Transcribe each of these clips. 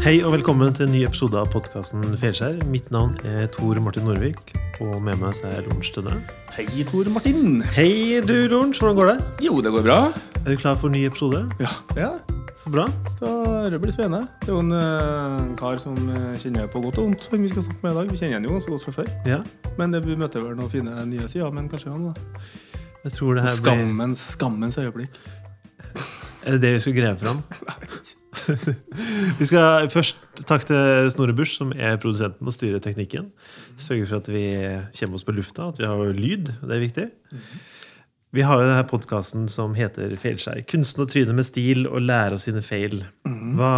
Hei og velkommen til en ny episode av podkasten Fjellskjær. Mitt navn er Tor Martin Norvik, og med meg er Lorentz Tønne. Hei, Tor Martin. Hei, du Lorentz. Hvordan går det? Jo, det går bra. Er du klar for en ny episode? Ja, ja. Så bra. Da, det blir spennende. Det er jo en uh, kar som uh, kjenner på godt og vondt, som vi skal snakke med i dag. Vi kjenner han jo ganske godt fra før. Ja, Men det, vi møter vel noen fine nye sider, men kanskje han, da. jeg tror det her blir Skammens, skammens øyeblikk. Er det det vi skal greie fram? Vi skal først takk til Snorre Busch, som er produsenten og styrer teknikken. Sørger for at vi kommer oss på lufta, at vi har lyd. Det er viktig. Vi har jo denne podkasten som heter Feilskjær. Kunsten å tryne med stil og lære av sine feil. Hva,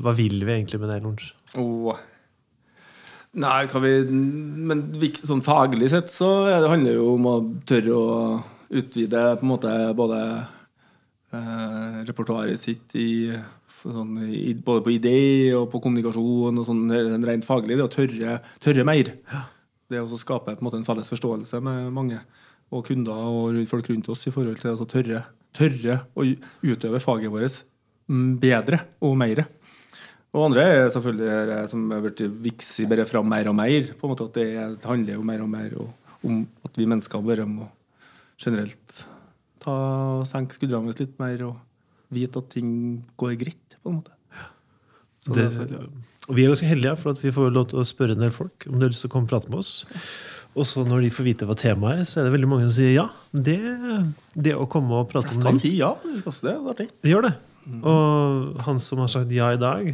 hva vil vi egentlig med det, Lorentz? Oh. Nei, vi Men sånn faglig sett så det handler det jo om å tørre å utvide på en måte både eh, repertoaret sitt i, sånn, både på idé og på kommunikasjon og sånn rent faglig. Det å tørre, tørre mer. Det å skape på en måte en felles forståelse med mange og kunder og folk rundt oss i forhold til å tørre, tørre å utøve faget vårt mm, bedre og mer. Og andre er selvfølgelig det som har blitt vikset bare fram mer og mer. på en måte At det det handler jo mer og mer om at vi mennesker bare må generelt ta, senke skuldrene litt mer og vite at ting går greit, på en måte. Så Det, derfor, ja. vi er ganske heldige, for at vi får lov til å spørre en del folk om de har lyst til å komme og prate med oss. Og så når de får vite hva temaet er, så er det veldig mange som sier ja. Det, det å komme og prate med Flest kan det, si ja, faktisk. altså, Det det, det gjør det. Og han som har sagt ja i dag,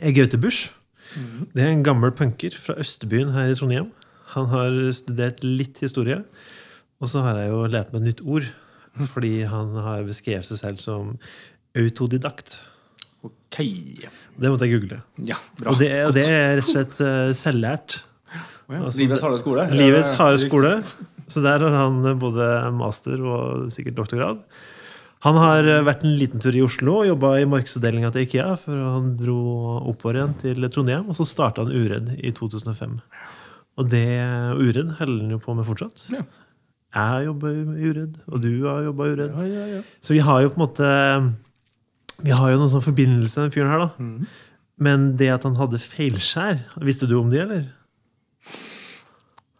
er Gaute Busch. Det er en gammel punker fra Østebyen her i Trondheim. Han har studert litt historie. Og så har jeg jo lært meg et nytt ord. Fordi han har beskrevet seg selv som autodidakt. Ok. Det måtte jeg google. Ja, bra. Og det, er- og det er rett og slett uh, selvlært. Oh, ja, altså, Livets harde skole. Livets harde skole. Så der har han både master og sikkert doktorgrad. Han har eh, vært en liten tur i Oslo og jobba i markedsavdelinga til Ikea før han dro oppover igjen til Trondheim, og så starta han Uredd i 2005. Og det Uredd holder han jo på med fortsatt. Ja. Jeg har jobba i Uredd, og du har jobba i Uredd. Ja, ja, ja. Så vi har jo på en måte Vi har jo noen sånn forbindelse med den fyren her, da. Mm. Men det at han hadde feilskjær, visste du om det, eller?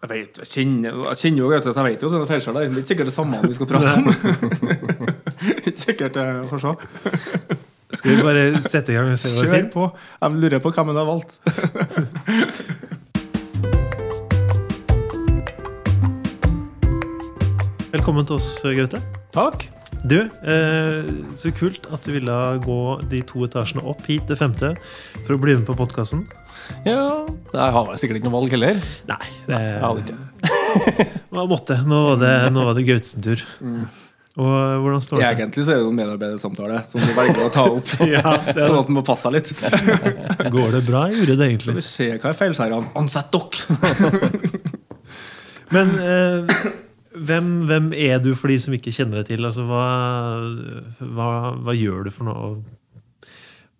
Jeg vet, jeg kjenner, jeg kjenner jo at jeg vet jo at det er feilskjær der. Det er ikke sikkert det samme vi skal prate om. ikke sikkert jeg får se. Skal vi bare sette i gang og se hva det Kjør på. Jeg lurer på hvem han har valgt. Velkommen til oss, Gaute. Takk. Du, eh, så kult at du ville gå de to etasjene opp hit til femte for å bli med på podkasten. Ja, Jeg har vel sikkert ikke noe valg heller. Nei, det Jeg hadde ikke. Man måtte. Nå var det, nå var det Gautes tur. Og eh, hvordan står det? Egentlig så er det jo en medarbeidersamtale som du velger å ta opp. Ja, det er- Sånn at den må passe seg litt. Går det bra Jeg gjorde det egentlig? vi se hva er feilskjærene. Ansett dere! Men eh, hvem, hvem er du for de som ikke kjenner deg til? Altså, hva, hva, hva gjør du for noe?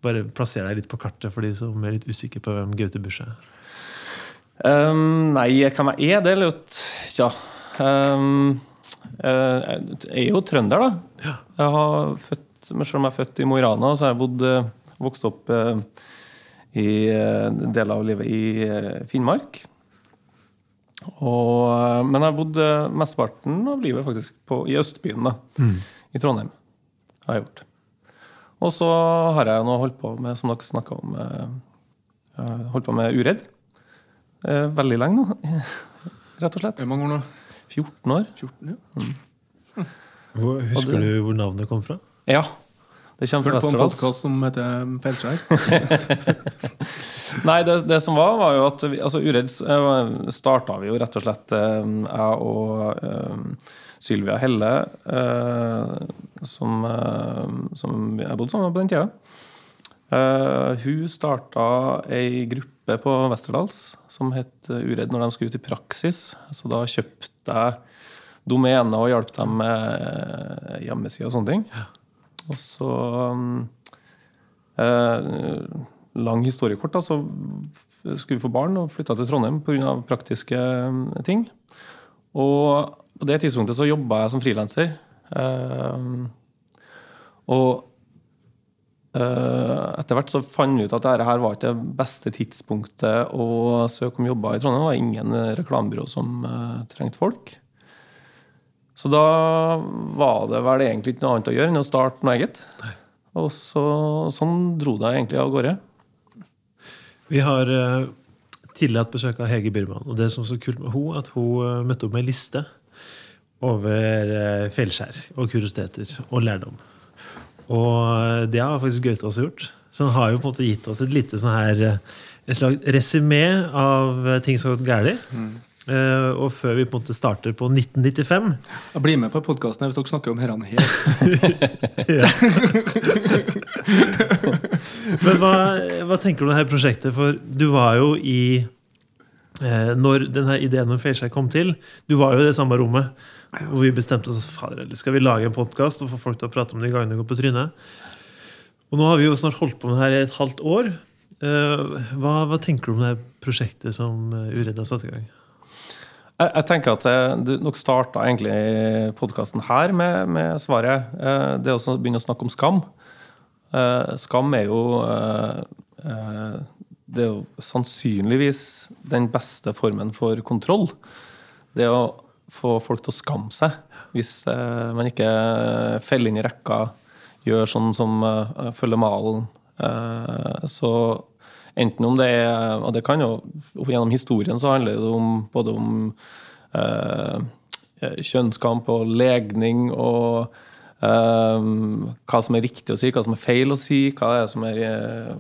Bare plasser deg litt på kartet for de som er litt usikre på hvem Gaute Busch er. Um, nei, hvem jeg er, det er litt Tja. Um, jeg er jo trønder, da. Jeg har født, selv om jeg er født i Mo i Rana, så har jeg bodd, eh, vokst opp eh, i eh, deler av livet i Finnmark. Og, eh, men jeg har bodd mesteparten av livet faktisk på, i Østbyen, da, i Trondheim. Har jeg gjort. Og så har jeg nå holdt på med, som dere snakka om, eh, holdt på med Uredd. Eh, Veldig lenge nå, rett og slett. Hvor mange år nå? 14 år. 14, ja. Hvor, husker det- du hvor navnet kom fra? Ja. Det kommer Hørt fra på en podkast som heter Feilskjær. Nei, det, det som var, var jo at vi, altså Uredd starta vi jo rett og slett eh, jeg og um, Sylvia Helle, uh, som, uh, som jeg bodde sammen med på den tida. Uh, hun starta ei gruppe på Westerdals som het Uredd når de skulle ut i praksis. Så da kjøpte jeg domener og hjalp dem med hjemmeside og sånne ting. Og så eh, Lang historiekort, da, så skulle vi få barn og flytta til Trondheim pga. praktiske eh, ting. Og på det tidspunktet så jobba jeg som frilanser. Eh, og eh, etter hvert så fant vi ut at dette her var ikke det beste tidspunktet å søke om jobber i Trondheim. Det var ingen reklamebyrå som eh, trengte folk. Så da var det vel egentlig ikke noe annet å gjøre enn å starte noe eget. Og så, sånn dro det egentlig av gårde. Vi har uh, tidligere hatt besøk av Hege Byrman. Og det som er så kult med henne, at hun eh, møtte opp med en liste over uh, fjellskjær og kuriositeter og lærdom. Og det har faktisk Gaute også gjort. Så han har jo på en måte gitt oss et lite sånn her et slags resymé av ting som har gått galt. Uh, og før vi på en måte starter på 1995 Jeg blir med på podkasten hvis dere snakker om herrene her. Men hva, hva, tenker du om dette prosjektet? For du var jo i uh, Når denne ideen om Feilskjær kom til, du var jo i det samme rommet hvor vi bestemte oss for skal vi lage en podkast og få folk til å prate om de gangene det går på trynet. Og nå har vi jo snart holdt på med det her i et halvt år. Uh, hva, hva, tenker du om det prosjektet som Uredd har satt i gang? Jeg, jeg tenker at eh, Du nok starta egentlig podkasten her med, med, svaret. Eh, det å begynne å snakke om skam. Eh, skam er jo Det er jo sannsynligvis den beste formen for kontroll. Det å få folk til å skamme seg hvis man ikke feller inn i rekka, gjør sånn som følger malen. Så Enten om det er Og det kan jo Gjennom historien så handler det om, både om eh, kjønnskamp og legning og eh, hva som er riktig å si, hva som er feil å si. hva er som er eh,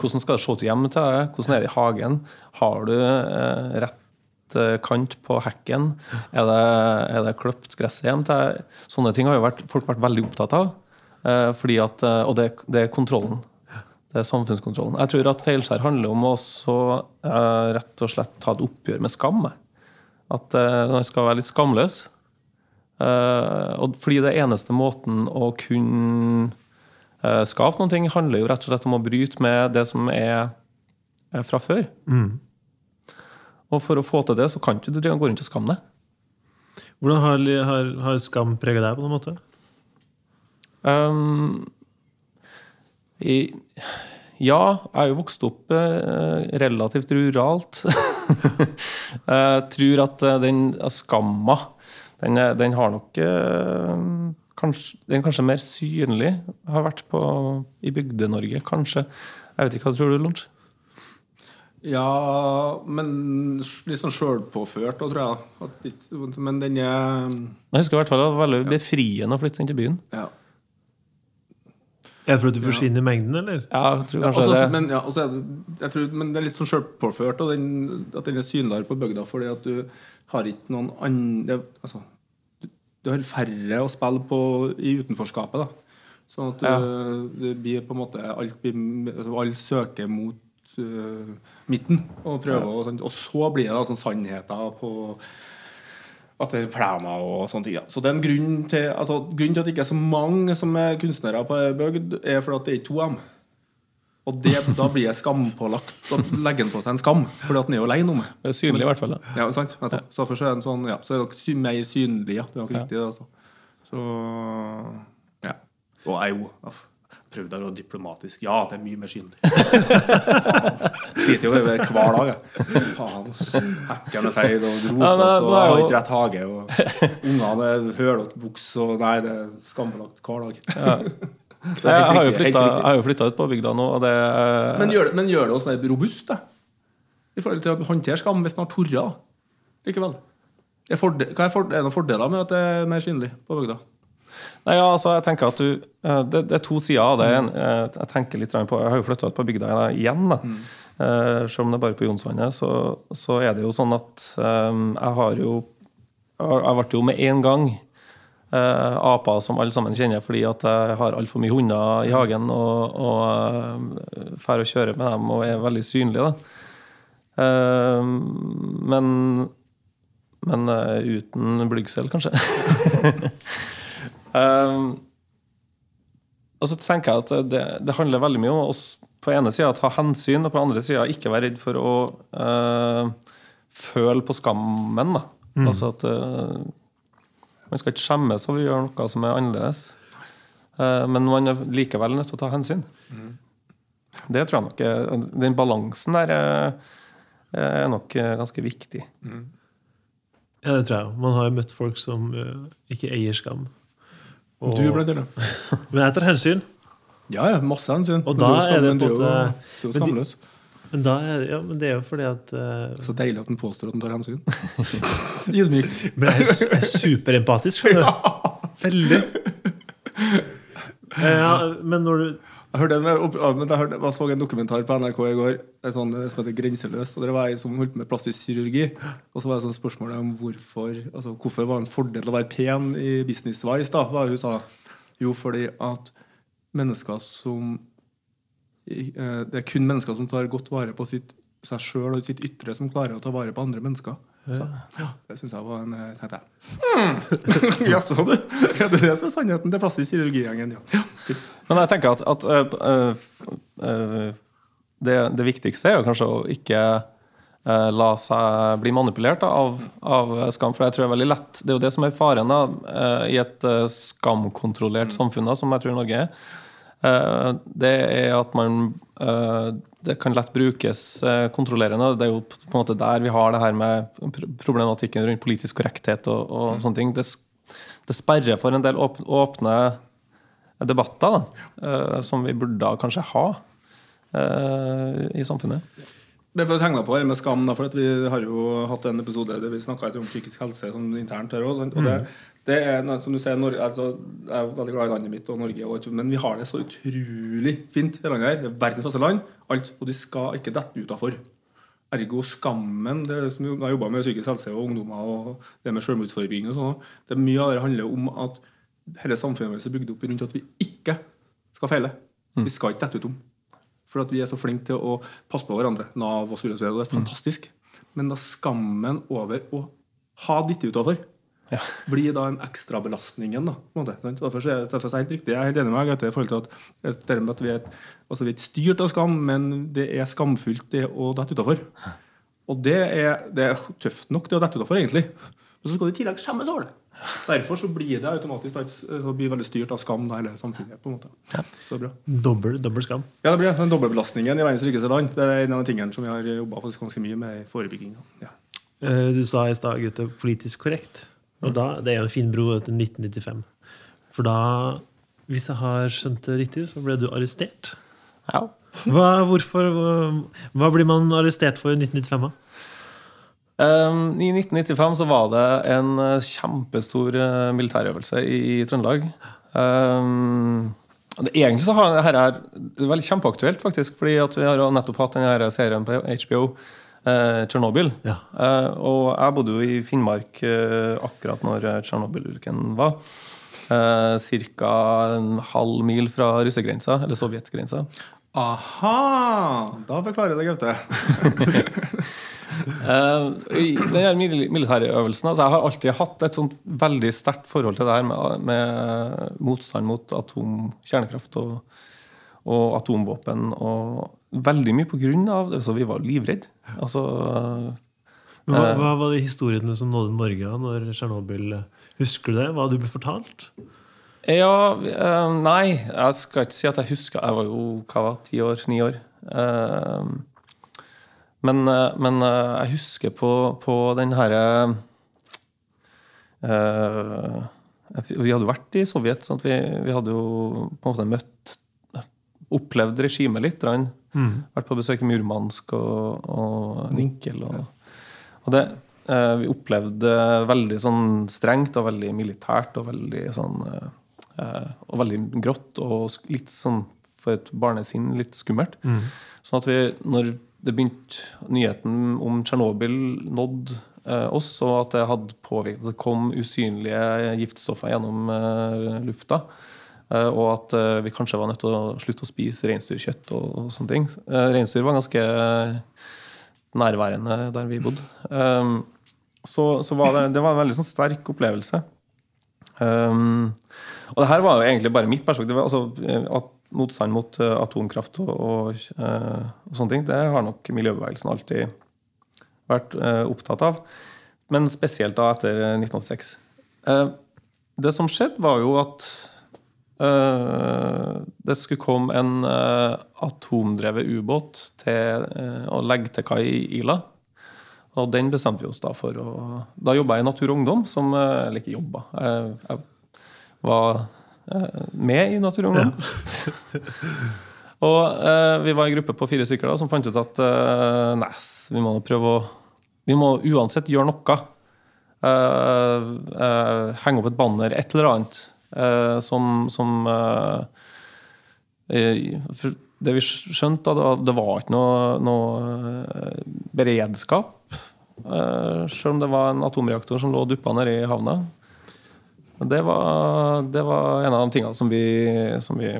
Hvordan skal det se ut hjemme til deg? Hvordan er det i hagen? Har du eh, rett eh, kant på hekken? Er det, er det kløpt gresset hjemme til deg? Sånne ting har jo vært, folk vært veldig opptatt av. Eh, fordi at, og det, det er kontrollen. Det er samfunnskontrollen. Jeg tror at feilskjær handler om å uh, rett og slett ta et oppgjør med skam. At uh, man skal være litt skamløs. Uh, og fordi det eneste måten å kunne skape ting, handler jo rett og slett om å bryte med det som er, fra før. Mm. Og for å få til det, så kan du ikke gå rundt og skamme deg. Hvordan har, har, har skam preget deg på noen måte? Um, ja, jeg er jo vokst opp eh, relativt ruralt. jeg tror at eh, den skamma, den, den, har nok eh, kanskje, Den er kanskje mer synlig. Har vært på, i Bygde-Norge, kanskje. Jeg vet ikke, Hva tror du, Lunsj? Ja, men litt sånn sjølpåført òg, tror jeg. Men den er Jeg husker i hvert fall det var veldig befriende å flytte inn til byen. Ja. Er det fordi du forsvinner i mengden, eller? Ja, jeg tror kanskje ja, også, det. Men, ja, også det, tror, men det er litt sånn sjølpåført at den er synligere på bygda, fordi at du har ikke noen andre altså, du, du, har færre å spille på i utenforskapet. da Sånn at ja. det blir på en måte alt blir, altså, Alle søker mot uh, midten og prøver, ja. og, og, så blir det da sånn sannheter på at det er planer og sånne ting. Ja. Så det er en grunn til, altså, grunnen til at det ikke er så mange som er kunstnere på bygd, er fordi at det er to av dem. Og det, da blir jeg skampålagt. å legge på seg en skam, fordi at den er jo alene om det. Det er synlig, i hvert fall. Ja, sant? Ja. Så derfor er det sånn, ja, så er det mer synlig. Ja, det er nok riktig. det, Altså. Så ja. Og jeg jo prøvd å være diplomatisk. Ja, det er mye mer synlig. Sliter jo hver dag. Jeg. Faen, hekken er feil og rotete og jeg har ikke rett hage. Og ungene er hølete buks og Nei, det er skambelagt hver dag. Ja. Jeg jeg har jo flytta ut på bygda nå, og det Men gjør, men gjør det oss mer robust, da? I forhold til å håndtere skam hvis en har torra likevel? Er, er det noen fordeler med at det er mer synlig på bygda? Nei, ja, altså, jeg tenker at du eh, Det, det er to sider av det. Mm. Eh, jeg tenker litt på, jeg har jo flytta ut på bygda igjen. da mm. Uh, selv om det er bare på Jonsvannet, så, så, er det jo sånn at um, jeg har jo Jeg ble jo med en gang uh, aper som alle sammen kjenner, fordi at jeg har altfor mye hunder i hagen og, og drar og kjører med dem og er veldig synlig. da uh, Men, men uten blygsel, kanskje. Um, og så tenker jeg at det, det, handler veldig mye om å på ene sida ta hensyn, og på andre sida ikke være redd for å uh, føle på skammen. Mm. Altså at uh, man skal ikke skjemmes over å gjøre noe som er annerledes. Uh, men man er likevel nødt til å ta hensyn. Det tror jeg nok er, Den balansen der er, er nok ganske viktig. Ja, det tror jeg. Man har jo møtt folk som eh, ikke eier skam. Og, Du, blant annet. men jeg tar hensyn. Ja, ja, masse hensyn. Og Men da er det på en jo, måte- men skamløs. Men, da er, ja, men det er jo fordi at uh, Så deilig at han påstår at han tar hensyn. Ydmykt. Men jeg er, jeg er superempatisk, skjønner du. Veldig. Eh, Ja, men når du Jeg hørte jeg, hørte, jeg så en dokumentar på NRK i går sånn, eh, som heter Grenseløs. og Det var ei som holdt på med plastisk kirurgi. Og så var det sånn spørsmål om hvorfor altså, hvorfor var det en fordel å være pen i business-wise. da, hva Hun sa jo fordi at mennesker som eh, Det er kun mennesker som tar godt vare på sitt, seg sjøl og sitt ytre, som klarer å ta vare på andre mennesker. Så, ja, det syns jeg var en eh, tenkte jeg. Hmm. Jaså, du. Ja, det er det som er sannheten. Det er plastisk kirurgigjengen, ja. ja. Men jeg tenker at, at øh, øh, øh, det, det viktigste er jo kanskje å ikke øh, la seg bli manipulert da, av, av skam. For jeg tror det er veldig lett Det er jo det som er faren da, øh, i et øh, skamkontrollert samfunn, da, som jeg tror Norge er. Eh, det er at man øh, Det kan lett brukes øh, kontrollerende. Det er jo på en måte der vi har det her med problematikken rundt politisk korrekthet og, og sånne ting. Det, det sperrer for en del åpne debatter da, eh, som vi burde kanskje ha eh, i samfunnet. Det for å tegne på her med skam, da, for vi har jo hatt en episode der vi snakka om psykisk helse sånn internt her også, Og det, det er, som du ser, Norge, altså, Jeg er veldig glad i landet mitt og Norge, og, men vi har det så utrolig fint landet her. Det er verdens beste land. Alt, og de skal ikke dette utafor. Ergo skammen det som Jeg har jobba med psykisk helse og ungdommer og det med selvmordsforebygging og sånn. Det Mye av det handler om at hele samfunnet vårt er bygd opp rundt at vi ikke skal feile. Vi skal ikke dette utom. For at vi er så flinke til å passe på hverandre. Nav og og det er fantastisk. Men da skammen over å ha ditt utover blir da en ekstra belastning da, på en måte. sant? Derfor er derfor er det helt riktig. Jeg er helt enig med deg i forhold til at, det med at vi er, altså vi er styrt av skam, men det er skamfullt det å dette utafor. Og det er, det er tøft nok, det å dette utafor, egentlig. Men så skal du i tillegg skjemmes over det. Derfor så blir det automatisk så blir veldig styrt av skam, da, hele samfunnet. på en måte. Så det er bra. Dobbel, dobbel skam. Ja, det blir den dobbeltbelastningen i verdens rikeste land. Det er en av de tingene som vi har jobba ganske mye med i forebygginga. Ja. Eh, Du sa i stad, gutte, politisk korrekt. Og da, Det er jo en fin bro til 1995. For da, hvis jeg har skjønt det riktig, så ble du arrestert. Ja. Hva, hvorfor, hva, hva blir man arrestert for i 1995? da? Um, I 1995 så var det en eh, kjempestor eh, militærøvelse i, i Trøndelag. Um, det, egentlig så har det her er, det er veldig kjempeaktuelt, faktisk. fordi at vi har nettopp hatt denne serien på HBO, Tsjernobyl. Ja. Eh, og jeg bodde jo i Finnmark eh, akkurat når eh, Tsjernobyl-ulykken var. Eh, Ca. en halv mil fra russegrensa, eller sovjetgrensa. Aha! Da forklarer det, Gaute. Eh, I den militære øvelsen altså Jeg har alltid hatt et sånt veldig sterkt forhold til det her med, med motstand mot atom, kjernekraft og, og atomvåpen. Og veldig mye på grunn av det. Så vi var livredde. Altså, Hva, hva var de historiene som nådde Norge når Tsjernobyl Husker du det? Hva du ble fortalt? ja, eh, nei, jeg skal ikke si at jeg husker. Jeg var jo hva var, ti år, ni år. Eh, men, eh, men eh, jeg husker på, på den herre eh, Vi hadde vært i Sovjet, sånn vi, vi hadde jo på en måte møtt Opplevd regimet litt. Mm. Vært på besøk i Murmansk og, og Nikel. Og, og det, eh, vi opplevde veldig sånn strengt og veldig militært og veldig sånn eh, Og veldig grått og litt sånn for et barnesinn litt skummelt. Sånn at vi, når det begynte nyheten om Tsjernobyl nådde eh, oss, og at det hadde påvirket Det kom usynlige giftstoffer gjennom eh, lufta. Eh, og at eh, vi kanskje var nødt til å slutte å spise reinsdyrkjøtt og, og sånne ting. Uh, reinsdyr var ganske nærværende der vi bodde. Um, så så var det, det var en veldig sånn sterk opplevelse. Um, og det her var jo egentlig bare mitt perspektiv. altså eh, at Motstand mot eh, atomkraft og, og, eh, og sånne ting, det har nok miljøbevegelsen alltid vært eh, opptatt av. Men spesielt da etter 1986. Eh, det som skjedde, var jo at eh, det skulle komme en eh, atomdrevet ubåt til eh, å legge til kai i Ila. Og den bestemte vi oss da for å Da jobba jeg i Natur og Ungdom, som eh, Eller ikke jobba. Jeg, jeg var eh, med i Natur og Ungdom. og eh, vi var en gruppe på fire stykker da, som fant ut at eh, nei, vi må prøve å Vi må uansett gjøre noe. Eh, eh, henge opp et banner, et eller annet, eh, som, som eh, eh, Det vi skjønte, da, det var, ikke noe, noe eh, beredskap. eh, selv om det var en atomreaktor som lå duppa nede i havna. Det var, det var en av de tingene som vi, som vi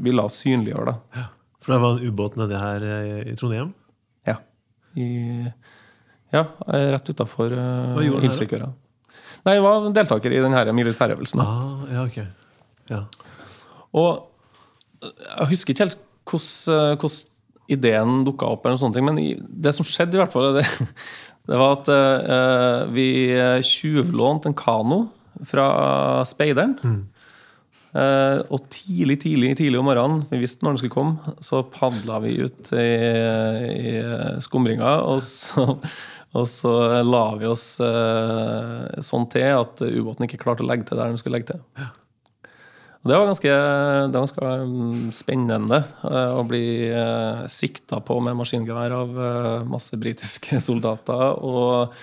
ville synliggjøre. da. For det var en ubåt nedi her eh, i Trondheim. Ja. I, ja, rett utafor? Ildsvikøra. Nei, jeg var deltaker i denne militærøvelsen. Ah, ja, ok. Ja. Og jeg husker ikke helt hvordan, hvordan ideen dukka opp, eller noe sånt, men det som skjedde, i hvert fall, det, det var at uh, vi tjuvlånte en kano fra speideren. Eh, og tidlig, tidlig tidlig om morgenen, vi visste når den skulle komme, så padla vi ut i, i skumringa, og så, og så la vi oss eh, sånn til at ubåten ikke klarte å legge til der den skulle legge til. Og Det var ganske, det var ganske mm, spennende eh, å bli uh, sikta på med maskingevær av eh, masse britiske soldater. Og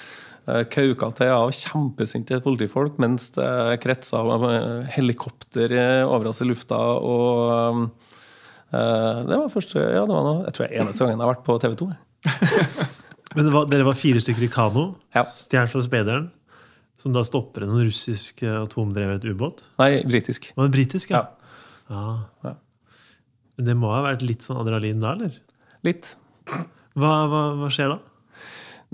kauka til av kjempesinte politifolk mens det kretsa eh, helikopter eh, over oss i lufta. Og eh, det var første ja, det var noe, Jeg tror det er eneste gangen jeg har vært på TV 2. Men det var, dere var fire stykker i kano, Ja. stjålet fra speideren, som da stopper en russisk eh, atomdrevet ubåt. Nei, britisk. Var det britisk, ja? Ja. ja. Ja. Men det må ha vært litt sånn adrenalin da, eller? Litt. Hva, hva, hva skjer da?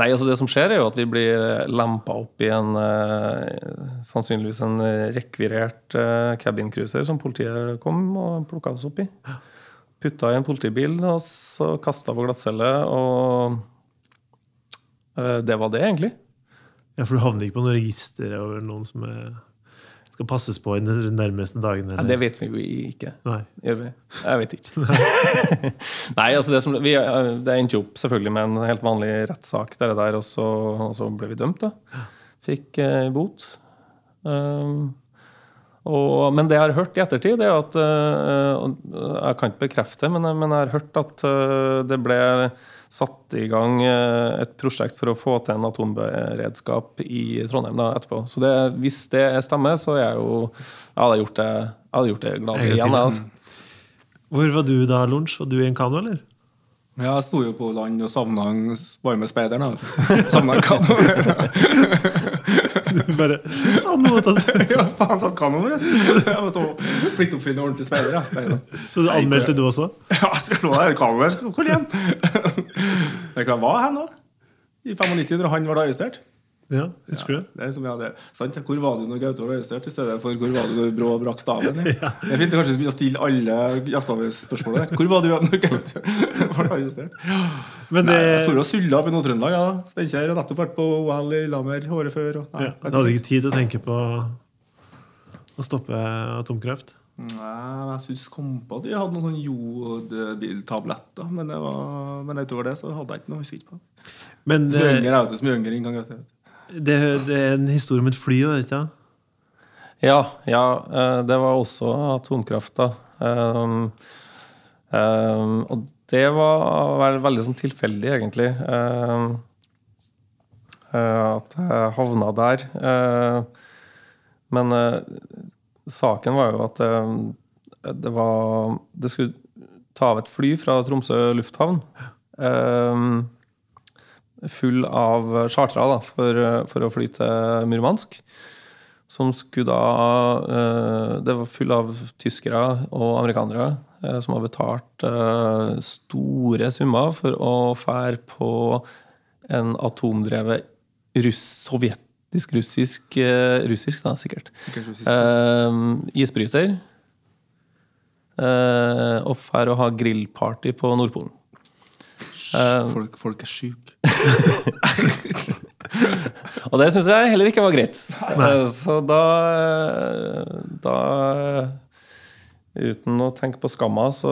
Nei, altså Det som skjer, er jo at vi blir lempa opp i en eh, sannsynligvis en rekvirert eh, cabincruiser som politiet kom og plukka oss opp i. Putta i en politibil og så kasta på glattcelle, og eh, det var det, egentlig. Ja, For du havner ikke på noe register over noen som eh, skal passes på i de nærmeste dagene? Ja, det vet vi jo ikke. Nei. Jeg vet ikke. Nei, altså det, som, vi, det endte jo opp selvfølgelig med en helt vanlig rettssak, der, der og, så, og så ble vi dømt. da. Fikk eh, bot. Um, og, men det jeg har hørt i ettertid, det er at uh, Jeg kan ikke bekrefte, men, men jeg har hørt at uh, det ble satt i gang eh, et prosjekt for å få til en atomberedskap i Trondheim da, etterpå. Så det, hvis det stemmer, så er jeg jo Jeg hadde gjort det, jeg hadde gjort det glad En igjen. jeg, Altså. Hvor var du da, Lunsj? Var du i en kano, eller? Ja, jeg sto jo på land og savna en var jo med da, vet du. Savna en kano. Bare Faen, nå tatt ja, faen tatt. Jeg ordentlig speider. Ja. Så du anmeldte du også? Ja, skal du ha kameraet her? Hvor igjen? Kan være hen, da. I 95, når han var arrestert. Ja, husker du? Det er som jeg hadde, sant? Hvor var du når Gaute var arrestert, i stedet for hvor var du når Brå brakk staven? Ja. Jeg er fint å kanskje begynne å stille alle gjestene spørsmålet. Hvor var du når Gaute var arrestert? Men det, Nei, For å sulle opp i Nord-Trøndelag, ja. Steinkjer har nettopp vært på OL i Lamer, året før. Og, nei, ja, du hadde ikke tid til å tenke på å stoppe atomkraft? Nei, jeg syns kom på at hadde noen sånn jodbiltabletter, men, men utover det så hadde jeg ikke noe. husker ikke på det. Men så mye yngre, vet du, som yngre inngang, vet du. Det, det er en historie om et fly òg, ikke sant? Ja, ja, eh, det var også atomkraft, da. Um, um, og det var vel veldig sånn tilfeldig, egentlig. Um, eh, at jeg havna der. Eh, men saken var jo at det var Det skulle ta av et fly fra Tromsø lufthavn. Um, full av chartere for, for å fly til Murmansk. Som skulle da eh, Det var full av tyskere og amerikanere eh, som har betalt eh, store summer for å fære på en atomdrevet russ, sovjetisk-russisk eh, Russisk, da, sikkert. Eh, isbryter. Eh, og fære å ha grillparty på Nordpolen. Eh, Folk, folk er sjuke. Og det syns jeg heller ikke var greit. Eh, Så da, da uten å tenke på skamma, så,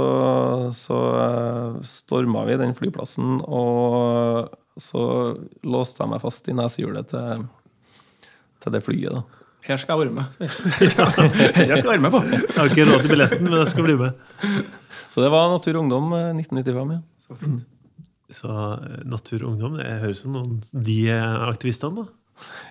så uh, storma vi den flyplassen. Og så låste jeg meg fast i nesehjulet til, til det flyet. da. Her skal jeg være med. Her skal jeg være med på. Jeg har ikke råd til billetten, men jeg skal bli med. Så det var Natur og Ungdom eh, 1995. ja. Så fint. Så eh, Natur og Ungdom, det høres ut som noen de aktivistene, da.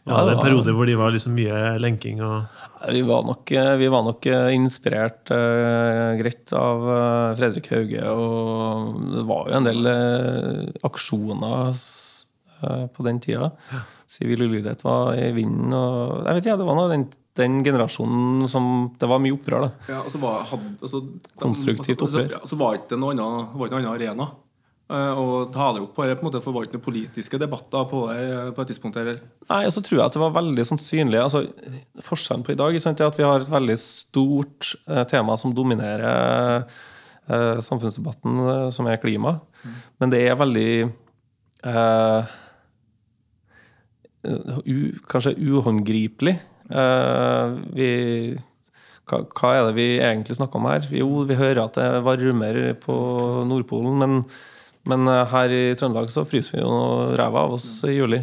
Ja, Ja, det det en var- periode hvor de var liksom mye lenking og Vi var nok, eh, vi var nok eh, inspirert uh, greit av uh, Fredrik Hauge. Og det var jo en del uh, aksjoner på den tida. Sivil ulydighet var i vinden. Og, jeg vet ikke, det var noe den, den generasjonen som Det var mye opprør, da. Ja, altså var, hadde, altså, Konstruktivt altså, opprør. Ja, så var ikke det noen annen, ikke noen annen arena. Eh, og ta det opp på på måte, for det var ikke noen politiske debatter på det eh, på et tidspunkt. Her. Nei, så tror jeg at det var veldig sånn synlig altså, Forskjellen på i dag sant, er at vi har et veldig stort eh, tema som dominerer eh, samfunnsdebatten, som er klima. Men det er veldig eh, u, Kanskje uhåndgripelig. Eh, vi hva, hva er det vi egentlig snakker om her? Jo, vi hører at det varmer på Nordpolen, men, men eh, her i Trøndelag så fryser vi jo ræva av oss i juli.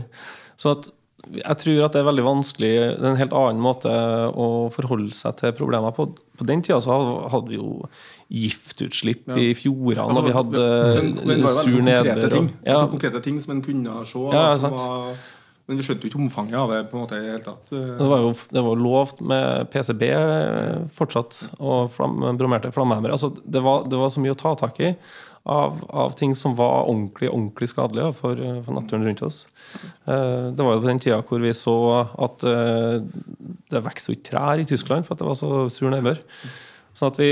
Så at jeg tror at det er veldig vanskelig Det er en helt annen måte å forholde seg til problemer på. På den tida så hadde- vi jo giftutslipp i fjordene, og vi hadde Men- men var sur nedbør. ting. Ja, Altså, konkrete ting som en kunne se. Ja, ja, var, men vi skjønte jo ikke omfanget av det på en måte i det hele tatt. Det var jo det var lovt med PCB eh, fortsatt, og flam, bromerte flammehemmere. Altså, det, var, det var så mye å ta tak i av, av ting som var ordentlig ordentlig skadelige for, for naturen rundt oss. Eh, Det var jo på den tida hvor vi så at eh, det vokste ikke trær i Tyskland for at det var så sur nedbør. Sånn at vi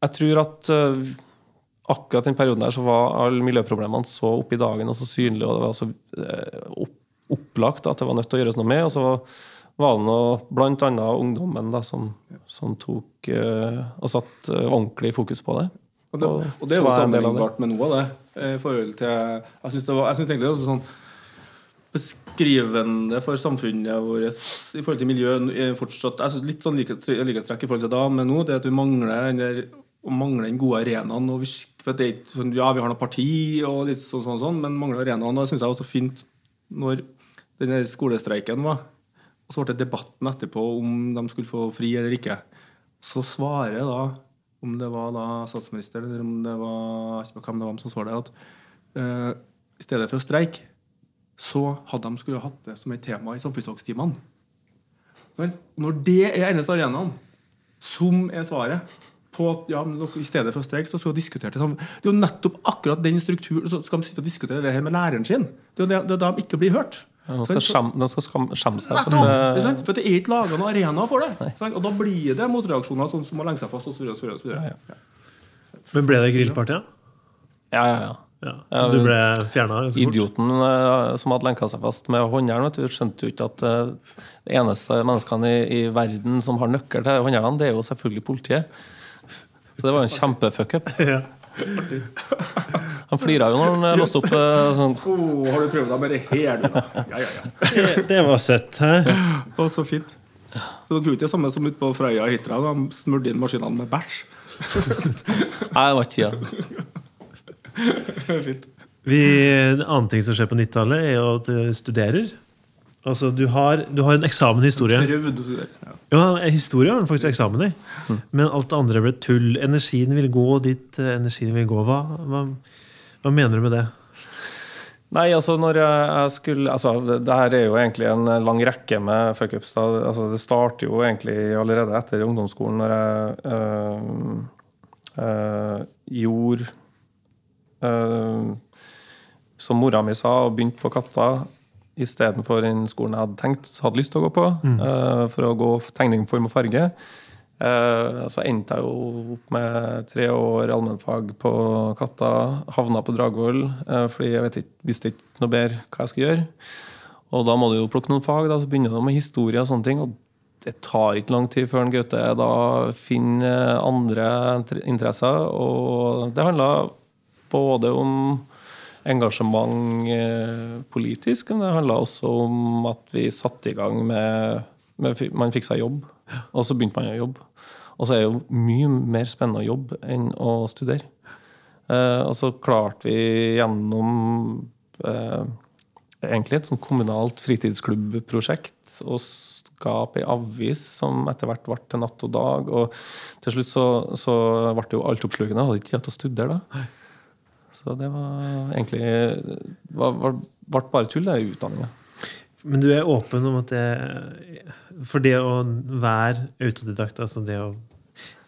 Jeg tror at eh, akkurat den perioden der så var alle miljøproblemene så oppe i dagen og så synlige, og det var så opplagt at det var nødt til å gjøres noe med. Og så var det noe, blant annet ungdommen da, som, som tok uh, og satte uh, ordentlig fokus på det. Og det, Og det er jo var sammenlignbart med noe av det. eh, I forhold til Jeg syns egentlig det er sånn beskrivende for samfunnet vårt i forhold til miljø fortsatt jeg synes Litt sånn likhetstrekk likhetstrekk i forhold til da, men nå det at vi mangler den der å mangle den gode arenaen. Og vi, for det ikke sånn, ja, vi har noe parti og litt sånn, sånn, sånn men mangler arenaen. Og det syns jeg var så fint når den der skolestreiken var. Og så ble det debatten etterpå om de skulle få fri eller ikke. Så svarer da, om det var da statsminister eller om det var hvem det var som svarte, at uh, i stedet for å streike, så hadde de skulle hatt det som et tema i samfunnsfagstimene. Sånn? Når det er eneste arenaen som er svaret på at ja, men i stedet for å streike, så skal de diskutere det sammen. Det er jo nettopp akkurat den strukturen Så skal de sitte og diskutere det her med læreren sin. Det er jo det, det de ikke blir hørt. De skal, skjemme seg. For eh, sant? For det er ikke laga noen arena for det. Sant? Og da blir det motreaksjoner sånn som å lenge seg fast osv. Ja, ja. Men ble det grillparty, ja? ja, ja, ja. Du ble fjerna? Idioten eh, som hadde lenka seg fast med håndjern, skjønte jo ikke at eh, de eneste menneskene i, i verden som har nøkkel til håndjernene, det er jo selvfølgelig politiet. Så det var en kjempefuckup. Ja. Han flira jo når han eh, låste opp eh, sånn Oh, har du prøvd deg med det her, du? da? Ja, ja, ja. Det, det var søtt. Hæ? Og så fint. Så dere gjorde ikke det samme som ute på Frøya i Hitra? De smurte inn maskinene med bæsj? Nei, det var ikke tida. fint. Vi, en annen ting som skjer på 90-tallet, er jo at du studerer. Altså, du har, du har en eksamen i historie. Prøvd å studere. Ja. Ja, Historie har du faktisk eksamen i. Men alt det andre ble tull. Energien vil gå dit eh, energien vil gå. Hva, hva, hva mener du med det? Nei, altså når jeg, jeg skulle altså, det, det her er jo egentlig en lang rekke med fuckups. Altså, det starter jo egentlig allerede etter ungdomsskolen, når jeg øh, øh, gjorde øh, som mora mi sa, og begynte på Katta istedenfor den skolen jeg hadde tenkt hadde lyst til å gå på, øh, for å gå tegning, form og farge. Uh, så endte jeg jo opp med tre år allmennfag på Katta. Havna på Dragvoll uh, fordi jeg vet ikke, visste ikke noe bedre hva jeg skulle gjøre. Og da må du jo plukke noen fag. da, Så begynner du med historie og sånne ting. Og det tar ikke lang tid før Gaute da finner andre interesser. Og det handla både om engasjement eh, politisk, men det handla også om at vi satte i gang med, med Man fikk seg jobb, og så begynte man å jobbe. Og så er det jo mye mer spennende å jobbe enn å studere. Eh, og så klarte vi gjennom eh, egentlig et sånt kommunalt fritidsklubbprosjekt å skape ei avis som etter hvert ble til Natt og Dag. Og til slutt så, så ble det jo altoppslukende. Hadde ikke tid til å studere da. Så det var egentlig ble bare tull, det i utdanninga. Men du er åpen om at det For det å være autodidakt, altså det å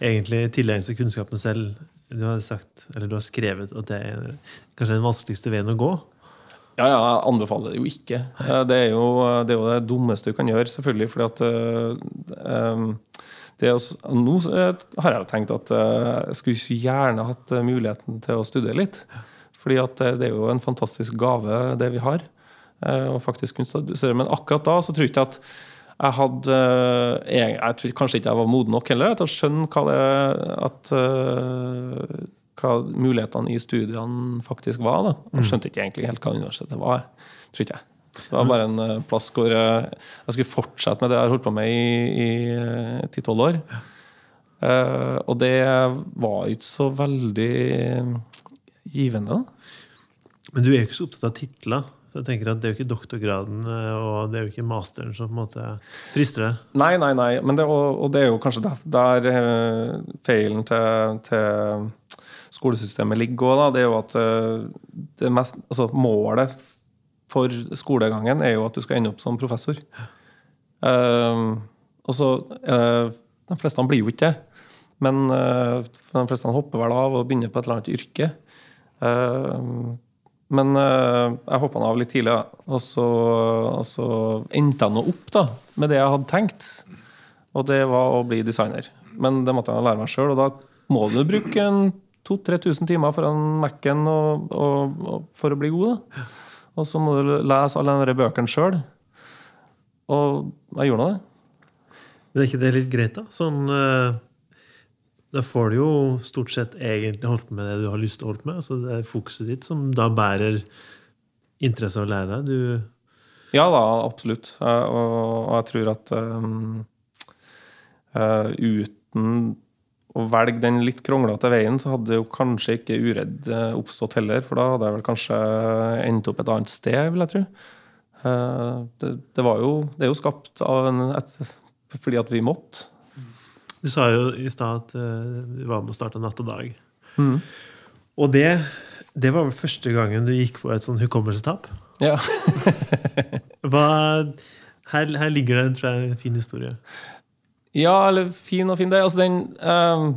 egentlig tilegne seg kunnskapen selv Du har sagt, eller du har skrevet at det er kanskje den vanskeligste veien å gå? Ja, ja, jeg anbefaler det jo ikke. Det er jo det, er jo det dummeste du kan gjøre, selvfølgelig. fordi at um, også, Nå har jeg jo tenkt at jeg skulle gjerne hatt muligheten til å studere litt. Fordi at det er jo en fantastisk gave, det vi har. Og faktisk kunne studere. Men akkurat da så tror jeg ikke at jeg hadde jeg, jeg tror kanskje ikke jeg var moden nok heller til å skjønne hva det at hva mulighetene i studiene faktisk var. da. Jeg skjønte ikke egentlig helt hva universitetet var. tror ikke jeg. Det var bare en uh, plass hvor uh, jeg skulle fortsette med det jeg har holdt på med i eh, ti-tolv år. Uh, og det var ikke så veldig givende. da. Men du er jo ikke så opptatt av titler. Så jeg tenker at Det er jo ikke doktorgraden og det er jo ikke masteren som på en måte frister deg. Nei, nei, nei. Men det, og, og det er jo kanskje der, der feilen til, til skolesystemet ligger òg, det er jo at eh, det mest, altså målet for skolegangen er jo at du skal ende opp som professor. Uh, og så uh, De fleste blir jo ikke det. Men uh, de fleste hopper vel av og begynner på et eller annet yrke. men jeg hoppa av litt tidlig, og så, og så endte jeg nå opp da, med det jeg hadde tenkt. Og det var å bli designer. Men det måtte jeg lære meg sjøl, og da må du bruke en 2000-3000 timer foran Mac-en for å bli god. Da. Og så må du lese alle de bøkene sjøl. Og jeg gjorde nå det. Men er ikke det litt greit, da? Sånn, eh, da får du jo stort sett egentlig holdt på med det du har lyst til å holde på med. Altså det er fokuset ditt som da bærer interesse av å lære deg. Du ja da, absolutt. Og, og jeg tror at um, uten å velge den litt kronglete veien, så hadde jo kanskje ikke uredd eh, oppstått heller. For da hadde jeg vel kanskje endt opp et annet sted, vil jeg tro. Eh, det, det, var jo, det er jo skapt av en, et, fordi at vi måtte. Du sa jo i stad at eh, du var med å starte Natt og Dag. Mm. Og det, det var vel første gangen du gikk på et sånn hukommelsestap? Ja. Hva, her, her ligger det tror jeg, en fin historie. Ja, eller fin og fin, det. Altså, den uh,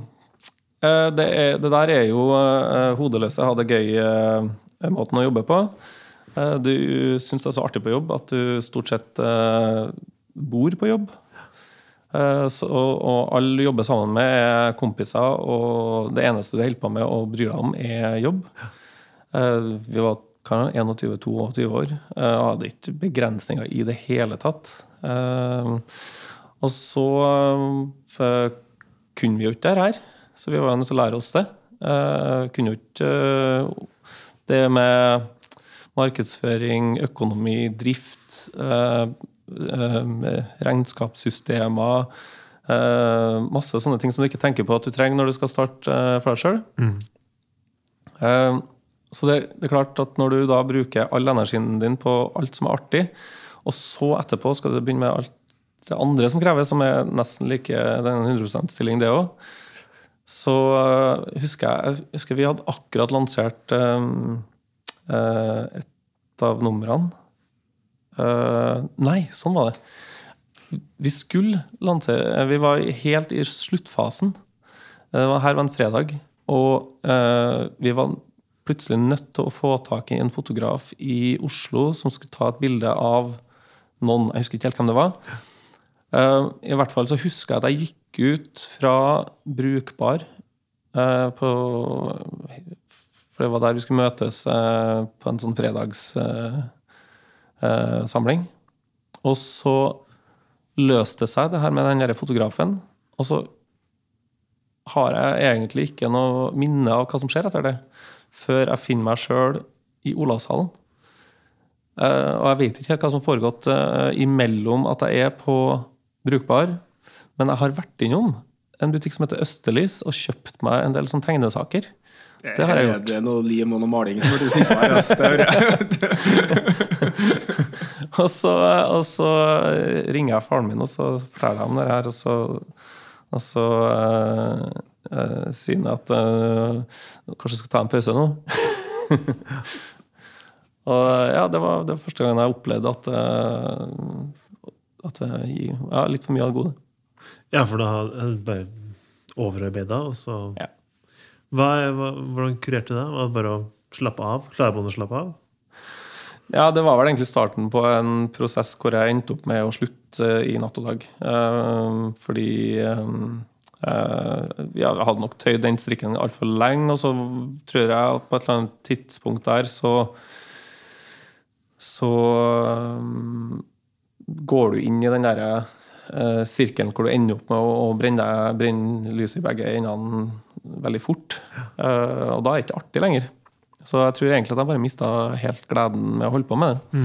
uh, det, er, det, der er jo uh, hodeløse, ha det gøy-måten å jobbe på. du syns det er så artig på jobb at du stort sett bor på jobb. Så, og, og alle du jobber sammen med, er kompiser, og det eneste du holder på med og bryr deg om, er jobb. vi var 21-22 år og hadde ikke begrensninger i det hele tatt. Og så uh, kunne vi jo ikke det her, så vi var nødt til å lære oss det. Uh, kunne jo ikke uh, det med markedsføring, økonomi, drift, regnskapssystemer Masse sånne ting som du ikke tenker på at du trenger når du skal starte for deg sjøl. Mm. Så det, det, er klart at når du da bruker all energien din på alt som er artig, og så etterpå skal du begynne med alt det andre som kreves, som er nesten like den 100 %-stilling, det òg. Så uh, husker jeg, jeg husker vi hadde akkurat lansert um, uh, et av numrene. Uh, nei, sånn var det. Vi skulle lansere Vi var helt i sluttfasen. Det var, her var en fredag. Og vi var plutselig nødt til å få tak i en fotograf i Oslo som skulle ta et bilde av noen. Jeg husker ikke helt hvem det var. Uh, I hvert fall så husker jeg at jeg gikk ut fra Brukbar uh, på For det var der vi skulle møtes uh, på en sånn fredagssamling. og så løste det seg, det her med den derre fotografen. Og så har jeg egentlig ikke noe minne av hva som skjer etter det, før jeg finner meg sjøl i Olavshallen. og jeg vet ikke helt hva som har foregått imellom at jeg er på brukbar. Men jeg har vært innom en butikk som heter Østerlys, og kjøpt meg en del sånne tegnesaker. Det har jeg gjort. Det er noe lim og noe maling som blir sniffa her. ass. Det hører jeg. Og så, og så ringer jeg faren min og så forteller jeg om det her. Og så, og så uh, uh, sier han at uh, kanskje skal ta en pause nå. og ja, det var, det var første gangen jeg opplevde at, eh, at jeg ja, litt for mye av det gode. Ja, for da bare overarbeida, og så Ja. hva, hva, Hvordan kurerte du det? Var det bare å slappe av? Klare å slappe av? Ja, det var vel egentlig starten på en prosess hvor jeg endte opp med å slutte i Natt og Dag. Eh, fordi eh, eh, ja, jeg hadde nok tøyd den strikken altfor lenge, og så tror jeg at på et eller annet tidspunkt der så så eh, går du inn i den derre uh, sirkelen hvor du ender opp med å, å brenne, brenne lyset i begge endene veldig fort. Uh, og da er det ikke artig lenger. Så jeg tror egentlig at jeg bare mista helt gleden med å holde på med det.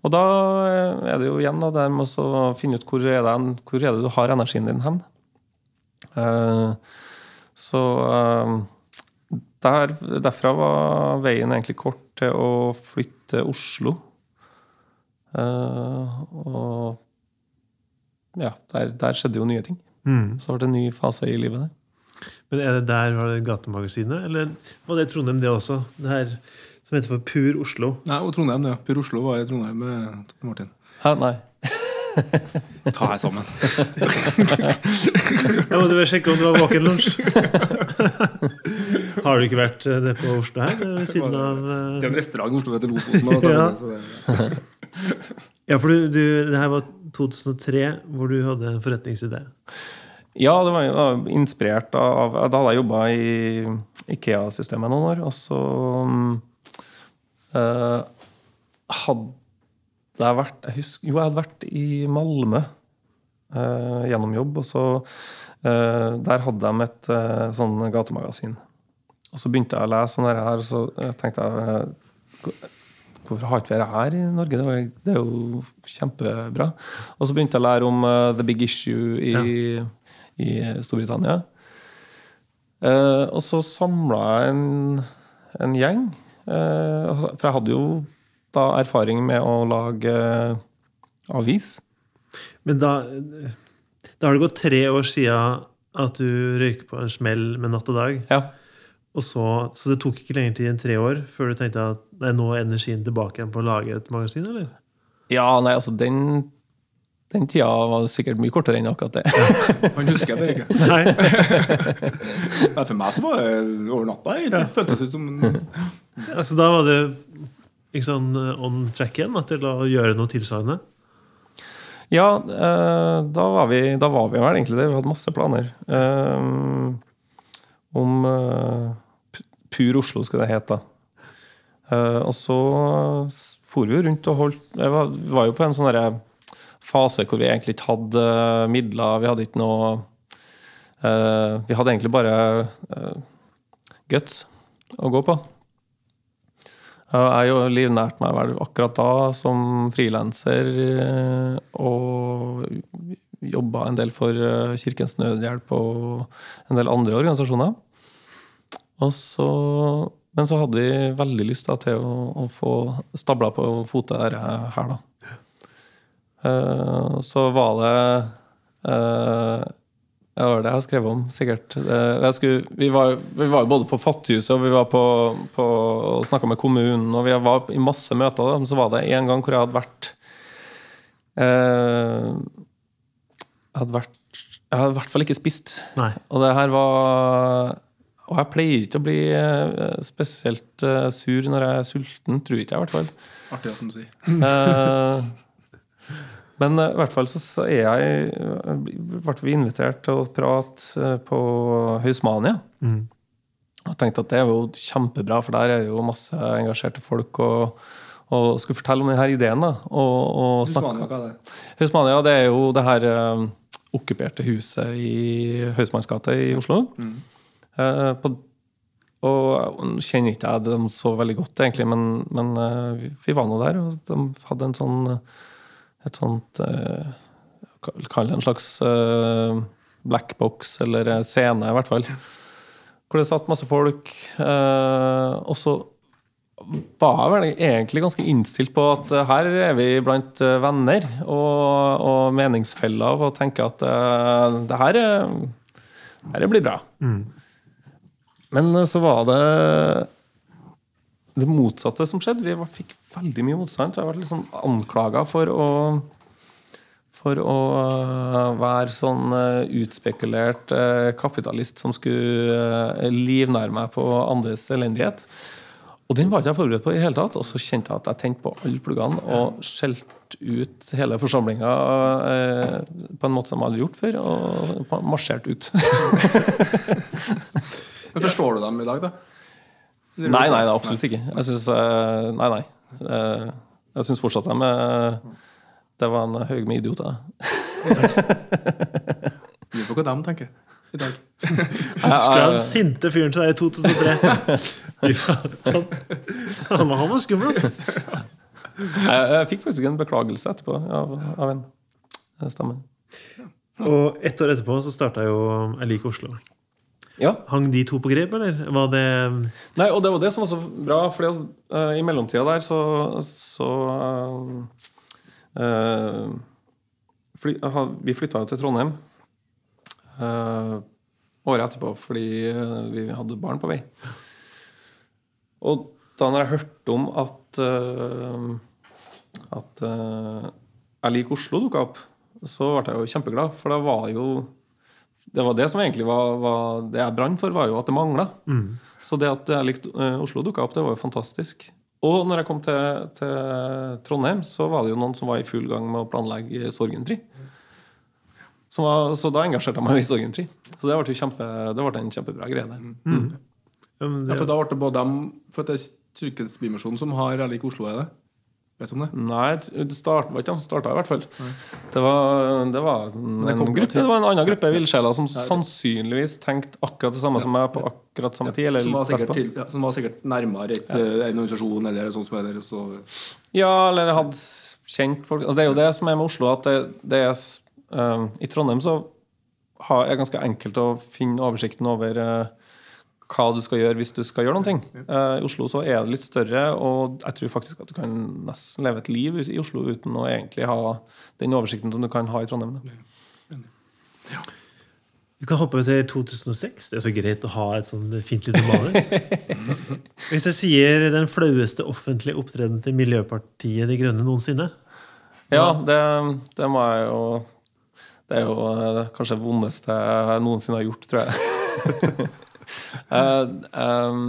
Og da eh, er det jo igjen da, det med å finne ut hvor er, det, hvor er det du har energien din hen. Uh, så der, derfra var veien egentlig kort til å flytte til Oslo. Eh, og ja, der, der skjedde jo nye ting. Så ble det en ny fase i livet der. Men er det der var det Gatemagasinet? Eller var det Trondheim, det også? Det her som heter for Pur Oslo? Nei, og Trondheim, det. Per Oslo var i Trondheim med Martin. Hæ, nei. Ta deg sammen. Jeg måtte bare sjekke om det var Walk lunsj. Lunch. Har du ikke vært eh, nede på Oslo her? eh, Ved siden av Det eh, er en restaurant i Oslo heter Lofoten. Og Ja. Ja, for du, du, det her var 2003, hvor du hadde en forretningsidé. Ja, det var inspirert av Da hadde jeg jobba i Ikea-systemet noen år, og så eh, hadde jeg vært jeg husker, Jo, jeg hadde vært i Malmö eh, gjennom jobb, og så eh, Der hadde de et sånn gatemagasin. Og så begynte jeg å lese sånn her, og så tenkte jeg Hvorfor har ikke vi dette her i Norge? Det, var, det er jo kjempebra. Og så begynte jeg å lære om uh, The Big Issue i, i Storbritannia. Uh, og så samla jeg en, en gjeng. Altså, for jeg hadde jo da erfaring med å lage avis. Men da, da har det gått tre år siden at du røyker på en smell med natt og dag. Ja. Og så, så det tok ikke lenger tid enn tre år før du tenkte at nei, nå er energien tilbake igjen på å lage et magasin? eller? ja, nei, altså den, den tida var sikkert mye kortere enn akkurat det. han husker det ikke. Nei. Ja, for meg så var det over natta. Det Føltes ut som Altså, da var det ikke sånn eh, on track igjen da, til å gjøre noe tilsvarende? Ja, eh, da, var vi, da var vi vel egentlig det. Vi hadde masse planer. Eh, om eh, Pur Oslo, skulle det hete. Eh, og så for vi rundt og holdt Jeg var, var jo på en sånn fase hvor vi egentlig ikke hadde eh, midler. Vi hadde ikke noe Vi hadde egentlig bare guts å gå på. Jeg Jeg jo livnærte meg vel akkurat da som frilanser og jobba en del for eh, Kirkens Nødhjelp og en del andre organisasjoner. Og så, men så hadde vi veldig lyst da, til å, å få stabla på fotet dette her, da. Uh, Så var det det var det jeg har skrevet om, sikkert. Skulle, vi, var, jo både på Fattighuset og vi var på, på og snakka med kommunen, og vi var i masse møter. Da. Så var det en gang hvor jeg hadde vært eh, hadde vært Jeg hadde i hvert fall ikke spist. Nei. Og det her var Og jeg pleier ikke å bli eh, spesielt eh, sur når jeg er sulten, tror ikke jeg i hvert fall. artig at du sier. Eh, Men i hvert fall så, er jeg ble vi invitert til å prate på Høysmania. Mm. Og tenkte at det er jo kjempebra, for der er jo masse engasjerte folk. Og, og skulle fortelle om denne ideen. da og, og Husmania, hva er det? Høysmania det er jo det her uh, okkuperte huset i Høysmannsgata i Oslo. Mm. Uh, på, og kjenner ikke jeg dem så veldig godt, egentlig, men, men uh, vi, vi var nå der, og de hadde en sånn et sånt uh, Kall det en slags black blackbox, eller scene, i hvert fall. Hvor det satt masse folk. Og så var vel egentlig ganske innstilt på at eh, her er vi blant eh, venner og, og meningsfeller, og tenker at eh, det her, er- det her blir bra. Men eh, så var det det motsatte som skjedde. Vi var- fikk veldig mye motstand. Jeg ble liksom anklaga for å for å være sånn utspekulert kapitalist som skulle livnære meg på andres elendighet. Og den var ikke jeg forberedt på i hele tatt. Og så kjente jeg at jeg tente på alle pluggene og skjelte ut hele forsamlinga eh, på en måte de aldri gjort før, og marsjerte ut. Men Forstår du dem i dag, da? Nei, nei, nei, absolutt ikke. Jeg syns Nei, nei. Eh, Jeg syns fortsatt de er Det var en haug med idioter. Lurer på hva de tenker i dag. Husker du han sinte fyren til deg i 2003? Fy Han, han, var- han var skummel, ass. Jeg, jeg fikk faktisk en beklagelse etterpå av, av en. Det stemmer. Og ett år etterpå så starta jo Jeg liker Oslo. Ja. Hang de to på grep, eller? Var det Nei, og det var det som var så bra, fordi uh, i mellomtida der så, så uh, uh, fly, Vi flytta jo til Trondheim eh, året etterpå fordi eh, vi hadde barn på vei. Og da når jeg hørte om at eh, at eh, Jeg liker Oslo dukka opp, så ble jeg jo kjempeglad, for det var jo det var det som egentlig var, var det jeg brant for, var jo at det mangla. Så det at jeg likte uh, Oslo dukka opp, det var jo fantastisk. Og når jeg kom til, til Trondheim, så var det jo noen som var i full gang med å planlegge Sorgenfri. Som var, så da engasjerte jeg meg i Sorgenfri. Så det ble, kjempe, det ble en kjempebra greie. der. ja, men Ja, for da ble det både dem For det er Kirkens Bymisjon som har Jeg Oslo, er det? Vet du om det? Nei, det start, var ikke de som starta, i hvert fall. Det var, det var en, det en gruppe, til- det var en annen gruppe villsjeler som sannsynligvis tenkte akkurat det samme som meg på akkurat samme tid. Eller Som var sikkert, til, ja, som var sikkert nærmere et, eh, en organisasjon eller sånn som er der. Så, Ja, eller hadde kjent folk Og det er jo det som er med Oslo, at det, det er I Trondheim så er det ganske enkelt å finne oversikten over eh, hva du skal gjøre hvis du skal gjøre noe. Uh, I Oslo så er det litt større, og jeg tror faktisk at du kan nesten leve et liv i Oslo uten å egentlig ha den oversikten som du kan ha i Trondheim. Da. Vi kan hoppe til 2006. Det er så greit å ha et sånn fint lite manus. Hvis jeg sier den flaueste offentlige opptredenen til Miljøpartiet De Grønne noensinne Ja, det, det må jeg jo Det er jo eh, kanskje det vondeste jeg noensinne har gjort, tror jeg. uh, um,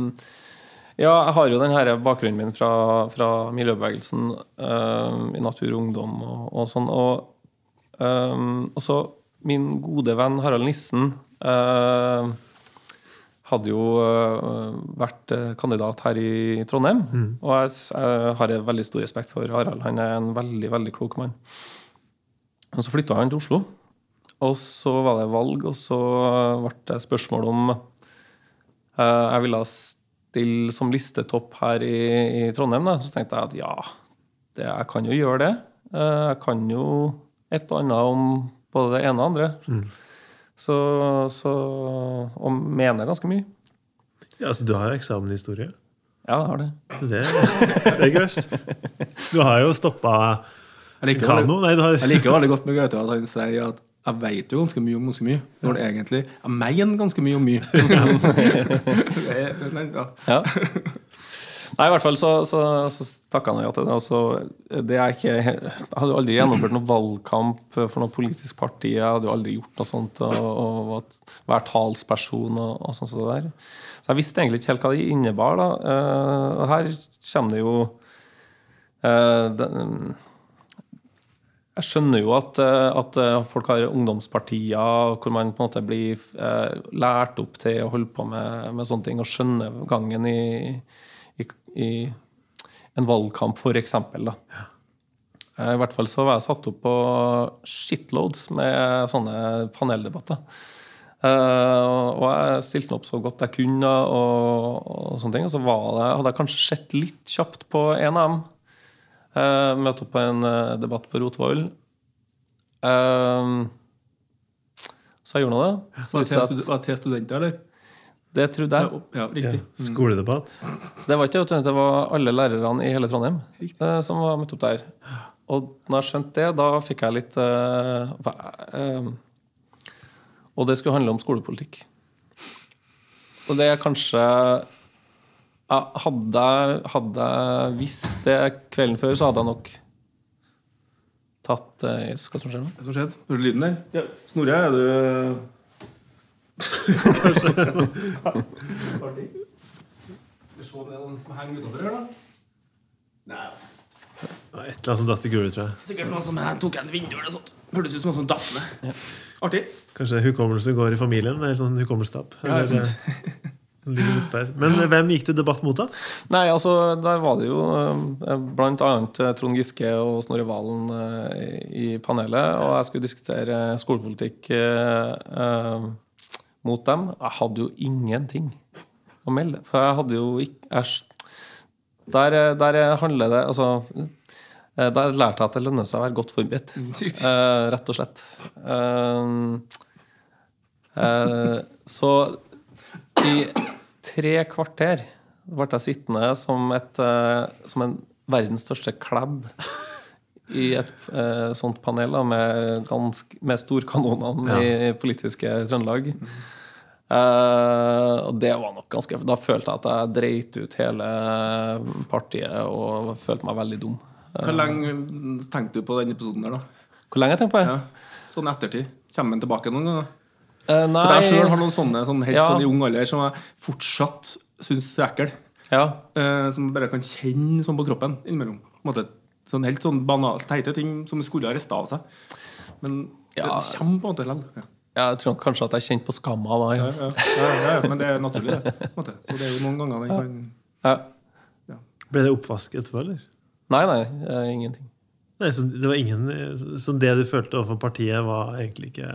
ja, jeg har jo denne bakgrunnen min fra, fra miljøbevegelsen uh, i Natur og Ungdom og, og sånn. Og um, også min gode venn Harald Nissen uh, hadde jo vært kandidat her i Trondheim. Og jeg, jeg har veldig stor respekt for Harald. Han er en veldig, veldig klok mann. Og så flytta han til Oslo. Og så var det valg, og så ble det spørsmål om eh, jeg ville stille som listetopp her i, i Trondheim. Da. Så tenkte jeg at ja, det, jeg kan jo gjøre det. Eh, jeg kan jo et og annet om både det ene og andre. Så, så Og mener ganske mye. Ja, altså, Du har jo eksamen i historie. Ja, jeg har det. Det, det er ikke verst. Du har jo stoppa jeg, kano. Nei, du har jeg liker veldig godt med Gaute at han sier at jeg vet jo ganske mye om ganske mye, når det egentlig Jeg mener ganske mye om mye. Er- ja. Ja. Nei, i hvert fall så, så, så takka han ja til det. Og det er ikke, jeg hadde jo aldri gjennomført noen valgkamp for noe politisk parti. Jeg hadde jo aldri gjort noe sånt. Og, og vært- vært talsperson og, og sånt. som der. Så jeg visste egentlig ikke helt hva det innebar. da. Uh, her kommer det jo uh, den, jeg skjønner jo at, eh, at eh, folk har ungdomspartier hvor man på en måte blir eh, lært opp til å holde på med, med sånne ting og skjønne gangen i, i, i en valgkamp, eksempel. Eh, I hvert fall så var jeg satt opp på shitloads med sånne paneldebatter. Og jeg stilte opp så godt jeg kunne, og, og sånne ting. Og så var det, hadde jeg kanskje sett litt kjapt på en av dem. Uh, møtte opp på en uh, debatt på Rotvoll. Uh, Så jeg gjorde nå det. Så Var det til, at- var det til studenter, eller? det trodde jeg. ja Ja, riktig. skoledebatt. Det var ikke det, det var alle lærerne i hele Trondheim eh, som var møtt opp der. Og når jeg skjønte det, da fikk jeg litt eh, eh, Og det skulle handle om skolepolitikk. Og det er kanskje ja, hadde jeg visst det kvelden før, så hadde jeg nok tatt uh, Hva som skjer nå? Hva som skjedde? Hører du lyden der? Ja. Snorre, er du Artig. Skal vi se om det er noen som henger utover her, da? Nei, altså. Ja, Et eller annet som datt i gulvet, tror jeg. Sikkert noen som tok en vindu eller sånt. Hørtes ut som noen som datt ned. Artig. Kanskje hukommelse går i familien? med sånn hukommelsestap. Ja, er sant. eh. Men eh, hvem gikk du debatt mot, da? Nei, altså, der var det jo bl.a. blant annet eh, Trond Giske og Snorre Valen eh, i panelet. Og jeg skulle diskutere skolepolitikk eh, eh, mot dem. Jeg hadde jo ingenting å melde. For jeg hadde jo ikke der, eh, der handler det Altså eh, der lærte jeg at det lønner seg å være godt forberedt. Eh, rett og slett. Eh, eh, så i tre kvarter ble jeg sittende som, et, eh, som en verdens største klebb i et eh, sånt panel da, med, ganske, med storkanonene i politiske Trøndelag. Eh, og det var nok ganske Da følte jeg at jeg dreit ut hele partiet og følte meg veldig dum. Hvor lenge tenkte du på den episoden der, da? Hvor lenge jeg tenkte på det? Ja. Sånn ettertid. Kommer den tilbake noen ganger? Eh, nei For jeg sjøl har noen sånne sånn helt Ja. sånn i ung alder som jeg fortsatt syns er ekkel. ja. Uh, som bare kan kjenne sånn på kroppen innimellom. Måte, sånn helt sånn banalt teite ting som skulle ha rista av seg. Men Ja. det kommer på en måte likevel. Ja. Ja, Jeg tror kanskje at jeg kjente på skamma da. Ja. Ja, ja, ja, ja, men det er naturlig, det. Så det er jo noen ganger den kan Ja. Ble det oppvask etterpå, eller? Nei, nei, eh, ingenting. Nei, så det var ingen Så det du følte overfor partiet, var egentlig ikke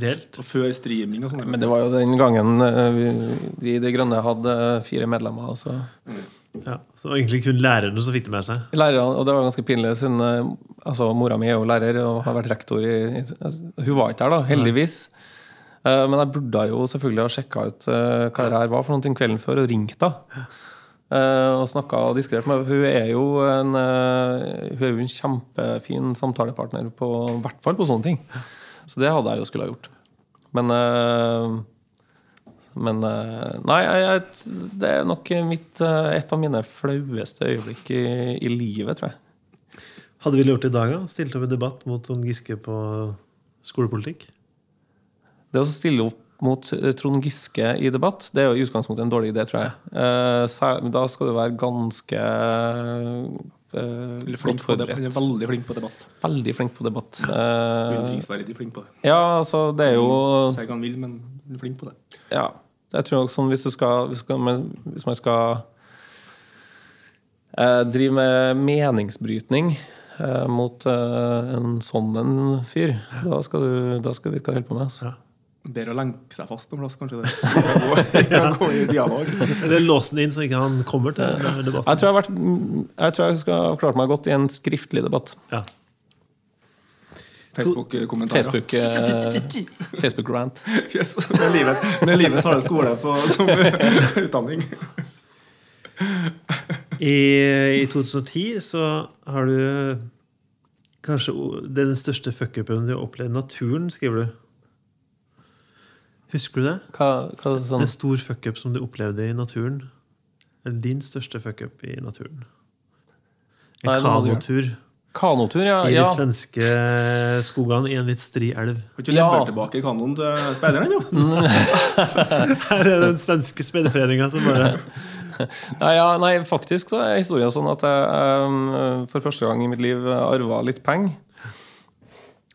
reelt? Og før streaming og sånn. Men det var jo den gangen eh, vi, vi i De Grønne hadde fire medlemmer. Så. Ja, så det var egentlig kun lærerne som fikk det med seg? Lærerne, og det var ganske pinlig, siden eh, altså, mora mi er jo lærer og har vært rektor i, i Hun var ikke der, da, heldigvis. Eh, men jeg burde jo selvfølgelig ha sjekka ut eh, hva det her var for noe kvelden før, og ringt da. Eh, og snakka og diskutert med Hun er jo en, eh, hun er jo en kjempefin samtalepartner, på, i hvert fall på sånne ting. Så det hadde jeg jo skulle ha gjort. Men eh, men Nei, jeg, det er nok mitt, et av mine flaueste øyeblikk i, i livet, tror jeg. Hadde vi gjort det i dag, da? Stilt opp i debatt mot Trond Giske på skolepolitikk? Det å stille opp mot eh, Trond Giske i debatt, det er jo i utgangspunktet en dårlig idé, tror jeg. Eh, da skal du være ganske eh, godt flink. Han er forberedt. veldig flink på debatt. Veldig flink på debatt. Undringsverdig flink på det. ja, altså, det er jo Si hva han vil, men han er flink på det. Ja. Jeg tror nok sånn hvis du skal Hvis, skal, hvis man skal eh, drive med meningsbrytning eh, mot eh, en sånn en fyr, da skal du da skal vi ikke holde på med. Altså. Bedre å lenke seg fast noen plass, kanskje. det Kan gå i dialog. Eller låse den inn så ikke han kommer til debatten? Jeg tror jeg, har vært, jeg tror jeg skal ha klart meg godt i en skriftlig debatt. Ja. Facebook-kommentarer. Facebook-grant. Facebook. Yes. Med livet, med livet harde skole på, som utdanning. I, I 2010 så har du kanskje den største fuckupen du har opplevd. Naturen, skriver du. Husker du det? Hva, hva sånn En stor fuckup som du opplevde i naturen. Eller din største fuckup i naturen. En Nei, du kanotur Kanotur, ja. i de ja. svenske skogene i en litt stri elv. Har ikke Ja. levert tilbake kanoen til speideren ennå? Her er den svenske speiderforeninga som bare Nei, ja, nei, faktisk så er historien sånn at jeg um, for første gang i mitt liv arva litt penger.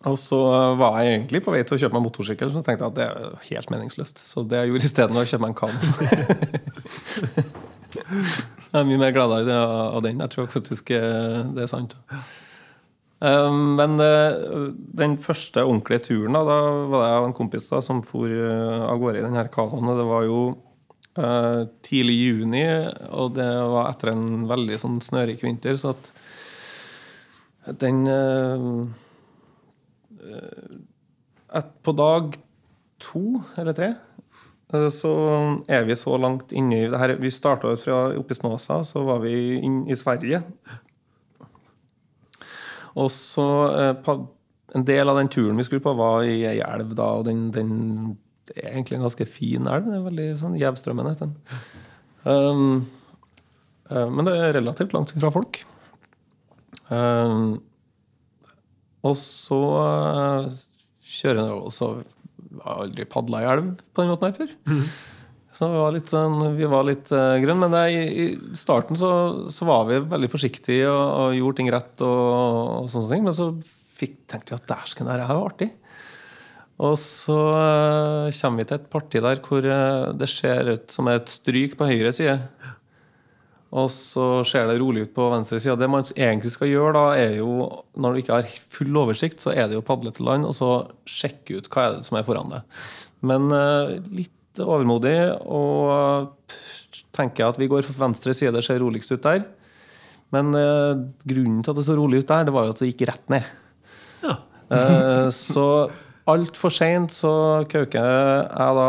Og så var jeg egentlig på vei til å kjøpe meg motorsykkel, så tenkte jeg at det er helt meningsløst. Så det jeg gjorde isteden, var å kjøpe meg en kano. jeg er mye mer glad i det av den. Jeg tror faktisk eh, det er sant. Um, men eh, den første ordentlige turen, da, var det jeg og en kompis da, som for eh, av gårde i den her kanoen. Det var jo eh, tidlig juni, og det var etter en veldig sånn snørik vinter. Så at den eh, eh, På dag to eller tre eh, så er vi så langt inne i det her. Vi starta fra oppe i Snåsa, så var vi inn i Sverige. Og så eh, En del av den turen vi skulle på, var i ei elv, da, og den, den er egentlig en ganske fin elv. Det er veldig sånn Gjevstrømmen heter den. Um, men det er relativt langt fra folk. Um, og så eh, kjører jeg Og så har aldri padla i elv på den måten her før. Så vi var litt, sånn, vi var litt uh, grønne. men det, i, starten så, så, var vi veldig forsiktige og, og gjorde ting rett. og, og sånne ting, Men så fikk, tenkte vi at dæsken, det her var artig. Og så uh, kommer vi til et parti der hvor uh, det ser ut som et stryk på høyre side. Og så ser det rolig ut på venstre side. Det man egentlig skal gjøre, da, er jo, når du ikke har full oversikt, så er det jo padle til land og så sjekke ut hva er det som er foran deg. Men uh, litt overmodig og tenker at vi går for venstre side, det ser roligst ut der. Men uh, grunnen til at det så rolig ut der, det var jo at det gikk rett ned. Ja. uh, så altfor seint så kauker jeg da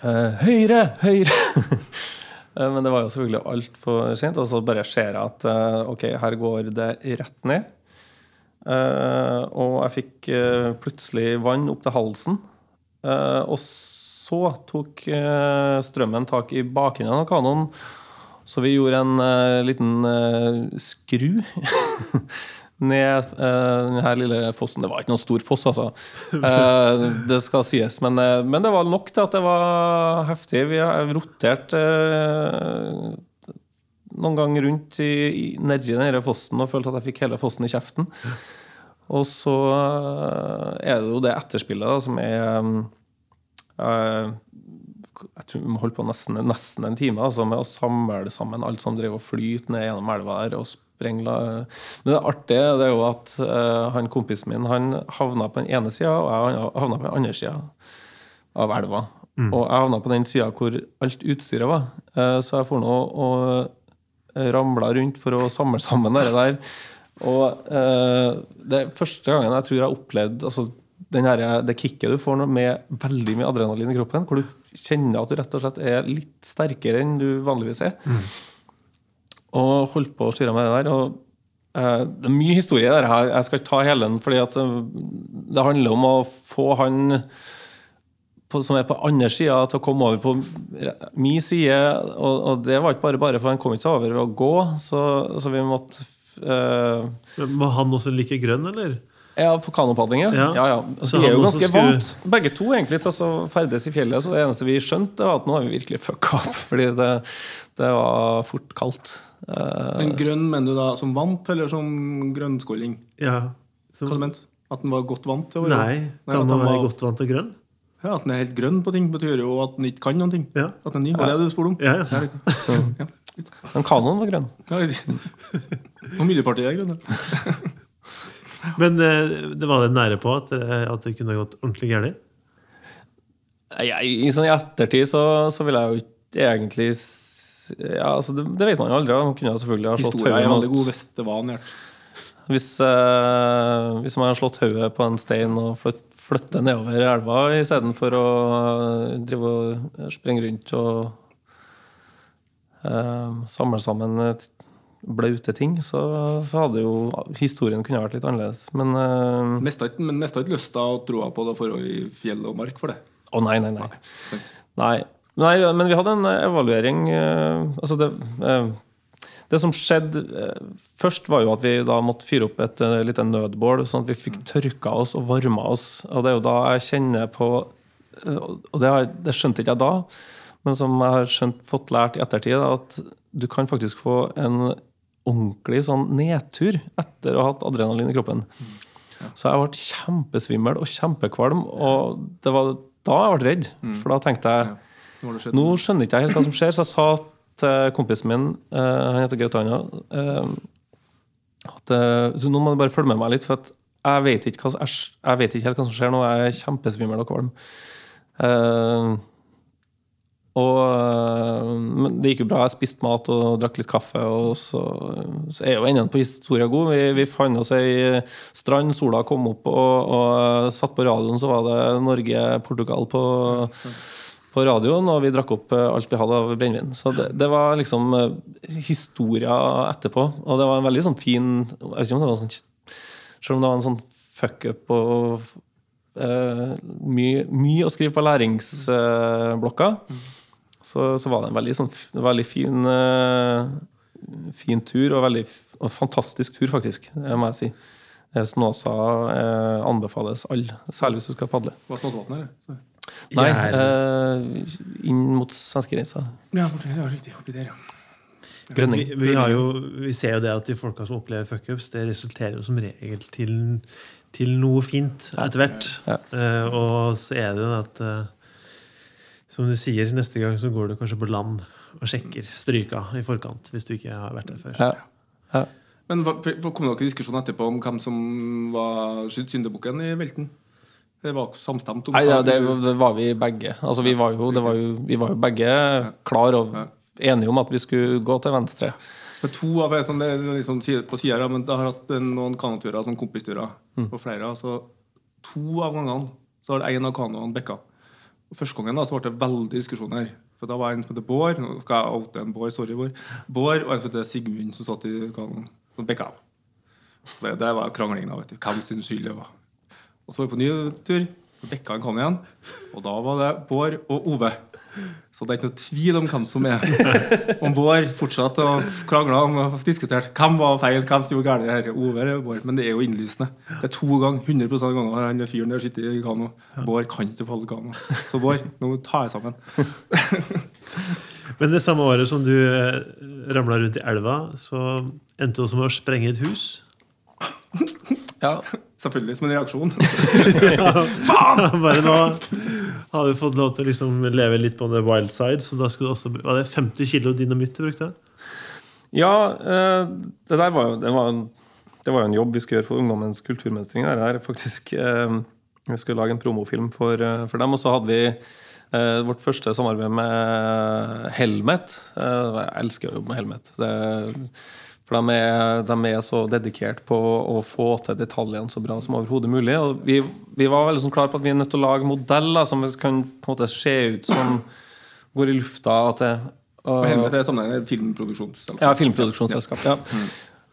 Høyre! Høyre! Eh, men det var jo selvfølgelig altfor sent. Og så bare ser jeg at eh, ok, her går det rett ned. Eh, og jeg fikk plutselig vann opp til halsen. Og så tok strømmen tak i bakenden av kanoen. Så vi gjorde en liten skru ned uh, denne lille fossen. Det var ikke noen stor foss, altså. Uh, det skal sies. Men, uh, men, det var nok til at det var heftig. Vi har rotert noen ganger rundt i, i, nedi denne fossen og følte at jeg fikk hele fossen i kjeften. Og så er det jo det etterspillet da, som er jeg tror vi må holde på nesten, nesten en time altså, med å samle sammen alt som drev og flyter ned gjennom elva der. og sprengla. Men det artige det er jo at uh, han kompisen min han havna på den ene sida, og jeg havna på den andre sida av elva. Mm. Og jeg havna på den sida hvor alt utstyret var. Uh, så jeg får nå og ramla rundt for å samle sammen det der. Og det er første gangen jeg tror jeg har opplevd altså, her, det kicket du får med veldig mye adrenalin i kroppen, hvor du kjenner at du rett og slett er litt sterkere enn du vanligvis er. Mm og holdt på å styre med det der. og uh, Det er mye historie der. Jeg skal ikke ta hele den, fordi at eh, det handler om å få han på, som er på andre sida, til å komme over på min side. Og, og, det var ikke bare bare, for han kom ikke seg over ved å gå, så, så vi måtte uh, Var han også like grønn, eller? Ja, på kanopadling, ja. ja, ja. vi er jo ganske skulle... vant, begge to, egentlig, til å ferdes i fjellet. Så det eneste vi skjønte, var at nå har vi virkelig fucka opp. Fordi det, det var fort kaldt. Uh, en grønn mener du da som vant, eller som grønnskåling? Ja, som... Hva du mente At den var godt vant til å være Nei, kan man være var... godt vant til grønn? Ja, At den er helt grønn på ting, betyr jo at den ikke kan noen ting. Ja. At den er ny, Var det du spurte om? Ja, ja. ja, ja. Men kanoen var grønn. Ja, og Miljøpartiet er grønn. Men eh, det var det nære på at, at det kunne gått ordentlig galt? I sånn ettertid så, så vil jeg jo ikke egentlig ja, altså det, det, vet man jo aldri. Man kunne selvfølgelig ha slått Historia er veldig god hvis det var nært. Hvis, eh, hvis, man har slått hodet på en stein og flytt, nedover elva istedenfor å eh, drive og springe rundt og eh, samle sammen blaute ting, så, så, hadde jo historien kunne vært litt annerledes. Men eh, Mista ikke lyst til å tro på det forholdet i fjell og mark for det? Å oh, nei, nei, nei. nei. Nei. Men vi hadde en eh, evaluering. Eh, altså det, eh, det som skjedde først, var jo at vi da måtte fyre opp et lite nødbål, sånn at vi fikk tørka oss og varma oss. Og det er jo da jeg kjenner på Og det, har, det skjønte ikke jeg da, men som jeg har skjønt, fått lært i ettertid, at du kan faktisk få en ordentlig sånn nedtur etter å ha hatt adrenalin i kroppen. Så jeg ble kjempesvimmel og kjempekvalm, og det var da jeg ble redd. For da tenkte jeg nå skjønner ikke jeg helt hva som skjer, så jeg sa til kompisen min, uh, han heter Gaute Anna, uh, at nå må du bare følge med meg litt, for jeg vet, hva, jeg, vet ikke helt hva som skjer nå. Jeg er kjempesvimmel og kvalm. Og, eh, men det gikk jo bra. Jeg spiste mat og drakk litt kaffe. Og så, så er jo enden på historia god. Vi, vi fant oss ei strand, sola kom opp, og, og satt på radioen, så var det Norge-Portugal på, på radioen, og vi drakk opp alt vi hadde av brennevin. Så det, det var liksom eh, historia etterpå. Og det var en veldig sånn fin Jeg vet ikke om det var sånn Selv om det var en sånn fuck-up og uh, mye, mye å skrive på læringsblokka, så, så var det en veldig, sånn, veldig fin, uh, fin tur, og veldig og fantastisk tur, faktisk. Det må jeg si. Eh, Snåsa eh, anbefales alle, særlig hvis du skal padle. Var Snåsvatn, eller? Nei, eh, inn mot svenskegrensa. Ja, ja, riktig. Oppi der, ja. Vi, vi, har jo, vi ser jo det at de folka som opplever fuckups, det resulterer jo som regel til, til noe fint etter hvert. Ja. Uh, og så er det jo at uh, Som du sier, neste gang så går du kanskje på land og sjekker stryka i forkant, hvis du ikke har vært der før. Ja. Ja. Men hva, for- kom det ikke diskusjon etterpå om hvem som var syndebukken i velten? Det var samstemt om Nei, ja, det, det var vi begge. Altså, vi, var jo, det var jo, vi var jo begge klar og enige om at vi skulle gå til venstre. For to av sånn, det er liksom på sida, men jeg har hatt noen kanoturer, sånn kompisturer, og flere. Så to av gangene så har en av kanoene bikka. Første gangen da, så ble det veldig diskusjoner. For da var en som heter Bård, nå skal jeg oute en Bård, sorry Bård, Bård og en som heter Sigmund som satt i kanoen. Så bikka av. Så det, det var krangling da, vet du. Hvem sin skyld det var. Og så var vi på ny tur, så dekka han Kan igjen. Og da var det Bård og Ove. Så det er ikke noe tvil om hvem som er Om Bård fortsatte å krangle og diskuterte hvem var feil, hvem som gjorde galt her. Ove eller Bård. Men det er jo innlysende. Det er to ganger, 100 av gangene har han fyren der sittet i kano. Bård kan ikke holde kano. Så Bård, nå tar jeg sammen. Men det samme året som du eh, ramla rundt i elva, så endte du også med å sprenge et hus. Ja. Selvfølgelig som en reaksjon. Bare nå har du fått lov til å liksom leve litt på the wild side, så da skulle du også Var det 50 kilo dynamitt du brukte? Ja, eh, det der var jo det var, en, det var jo en jobb vi skulle gjøre for Ungdommens kulturmønstring. Det er faktisk. Eh, Vi skulle lage en promofilm for, eh, for dem. Og så hadde vi eh, vårt første samarbeid med Helmet. Eh, Jeg elsker å jobbe med Helmet. Det, for de er, de er så dedikert på å få til detaljene så bra som overhodet mulig. Og vi, vi var veldig sånn klar på at vi er nødt til å lage modeller som kan på en måte se ut som går i lufta. At det, Og Helmet er sammenheng med filmproduksjonsselskap. ja, filmproduksjonsselskap. Ja.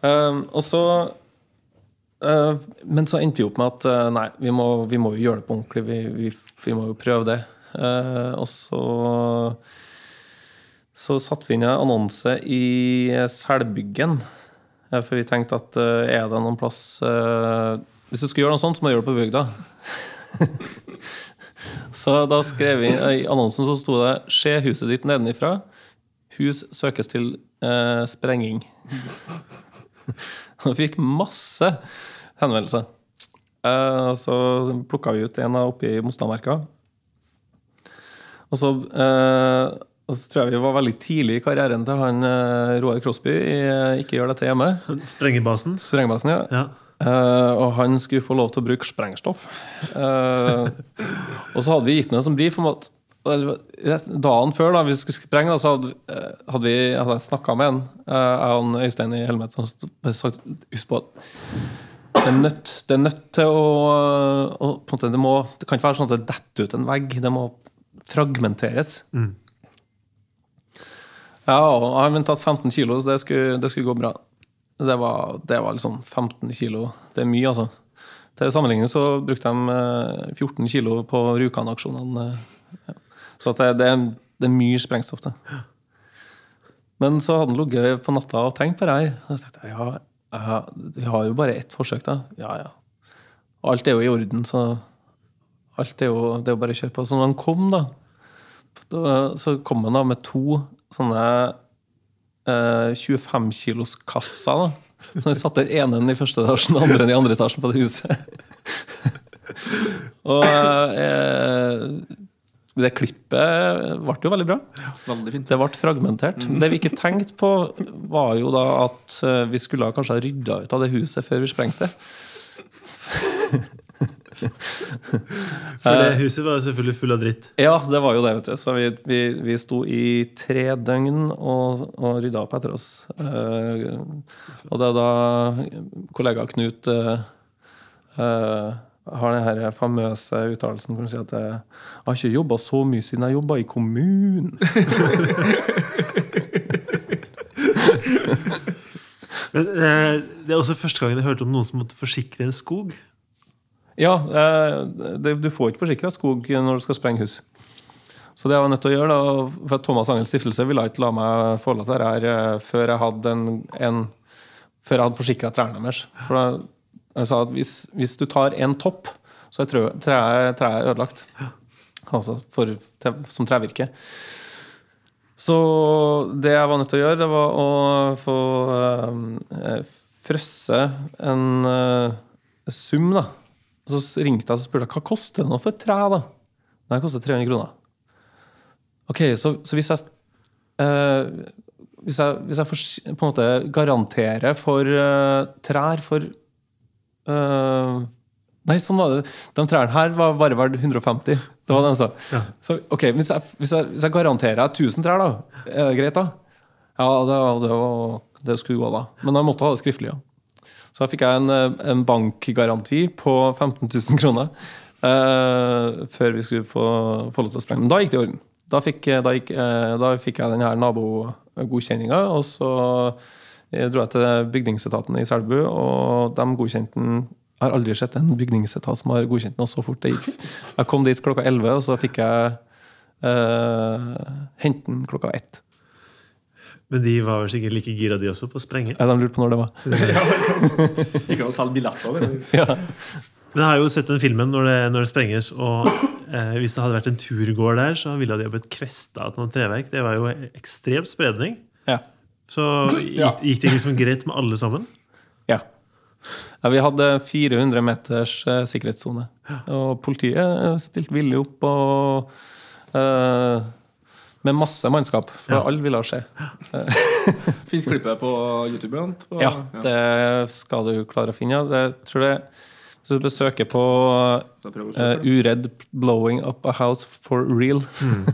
Um, og så uh, Men så endte vi opp med at uh, nei, vi må, vi må jo gjøre det på ordentlig. Vi, vi, vi må jo prøve det. Uh, og så så satte vi inn en annonse i Selbyggen. Uh, for vi tenkte at uh, er det noen plass uh, Hvis du skal gjøre noe sånt, så må du gjøre det på bygda. så da skrev vi i annonsen så sto det 'Se huset ditt nedenifra'. Hus søkes til eh, sprenging. Og fikk masse henvendelser. Eh, så plukka vi ut en oppe i Mostadmerka. Og så, eh, og så tror jeg vi var veldig tidlig i karrieren til han eh, Roar Crosby i eh, Ikke gjør dette hjemme. Sprengebasen? Sprengebasen, ja. Ja. Uh, og han skulle få lov til å bruke sprengstoff. Uh, og så hadde vi gitt ham sånn brief om at Dagen før da vi skulle sprenge, så hadde, hadde, vi, hadde jeg snakka med en, jeg og Øystein i Helmet, og sagt husk på at det er nødt, det er nødt til å, å måte, det, må, det kan ikke være sånn at det detter ut en vegg. Det må fragmenteres. Ja, og jeg har tatt 15 kilo, så det skulle, det skulle gå bra. Det var, det var liksom 15 kilo. Det er mye, altså. Til sammenligning så brukte de eh, 14 kilo på Rjukan-aksjonene. eh. Så det, det, det er mye sprengstoff, det. Men så hadde han ligget på natta og tenkt på det her. Og så tenkte jeg, ja, ja, vi har jo bare ett forsøk, da. Ja, ja. Og alt er jo i orden, så alt er jo, det er jo bare å kjøre på. Så når han kom, da så kom han da med to sånne eh, 25 kilos kasser. da. Så vi satte den ene i første etasjen, den andre i andre etasjen på det huset. og eh, det klippet ble jo veldig bra. Veldig fint. Det ble fragmentert. Det vi ikke tenkte på, var jo da at eh, vi skulle kanskje ha rydda ut av det huset før vi sprengte. For det huset var jo selvfølgelig full av dritt. Ja, det var jo det, vet du. Så vi, vi, vi sto i tre døgn og, og rydda opp etter oss. Uh, og det er da kollega Knut uh, uh, har den her famøse uttalelsen hvor han sier at eh, jeg har ikke jobba så mye siden jeg jobba i kommunen. Men eh, det er også første gangen jeg hørte om noen som måtte forsikre en skog. Ja, eh, det, du får ikke forsikra skog når du skal sprenge hus. Så det jeg var nødt til å gjøre, da, for Thomas Angels Stiftelse ville ikke la meg få til det her eh, før jeg hadde en, en før jeg hadde forsikra trærne deres. For da, jeg sa at hvis, hvis du tar en topp, så er treet treet ødelagt. Altså for, som trevirke. Så det jeg var nødt til å gjøre, det var å få øh, frøsse en øh, sum, da. Og så ringte jeg og spurte hva koster det nå for et tre. da? Nei, det koster 300 kroner. Ok, så, så hvis jeg eh, hvis jeg, hvis jeg på en måte garanterer for eh, trær for eh, Nei, sånn var det. De trærne her var bare verdt 150. Det var det han sa. Ja. Så ok, hvis jeg, hvis, jeg, hvis jeg garanterer 1000 trær, da, er det greit da? Ja, det, det, var, det skulle gå, da. Men jeg måtte ha det skriftlig, ja. Så da fikk jeg en, eh, en bankgaranti på 15 000 kroner eh, før vi skulle få, få lov til å sprenge. Men da gikk det i orden. Da fikk, da gikk, eh, da fikk jeg denne nabogodkjenninga, og så eh, dro jeg til bygningsetaten i Selbu, og de godkjente den Jeg har aldri sett en bygningsetat som har godkjent noe så fort det gikk. Jeg kom dit klokka 11, og så fikk jeg eh, hente den klokka ett. Men de var vel sikkert like gira, de også, på å sprenge. Ja, De lurte på når det var. Ikke kan å selge billetter. Ja. Men jeg har jo sett den filmen når det, når det sprenges, og eh, hvis det hadde vært en turgård der, så ville de ha blitt kvesta av noe treverk. Det var jo ekstremt spredning. Ja. Så gikk, gikk det liksom greit med alle sammen? Ja. ja. Vi hadde 400 meters eh, sikkerhetssone. Og politiet eh, stilte villig opp og eh, med masse mannskap, for Ja. alle ville se. Fins klippet på YouTube? På- Ja, det skal du klare å finne. Det tror jeg Hvis du besøker på se eh, det. Uredd 'Blowing Up a House for Real'.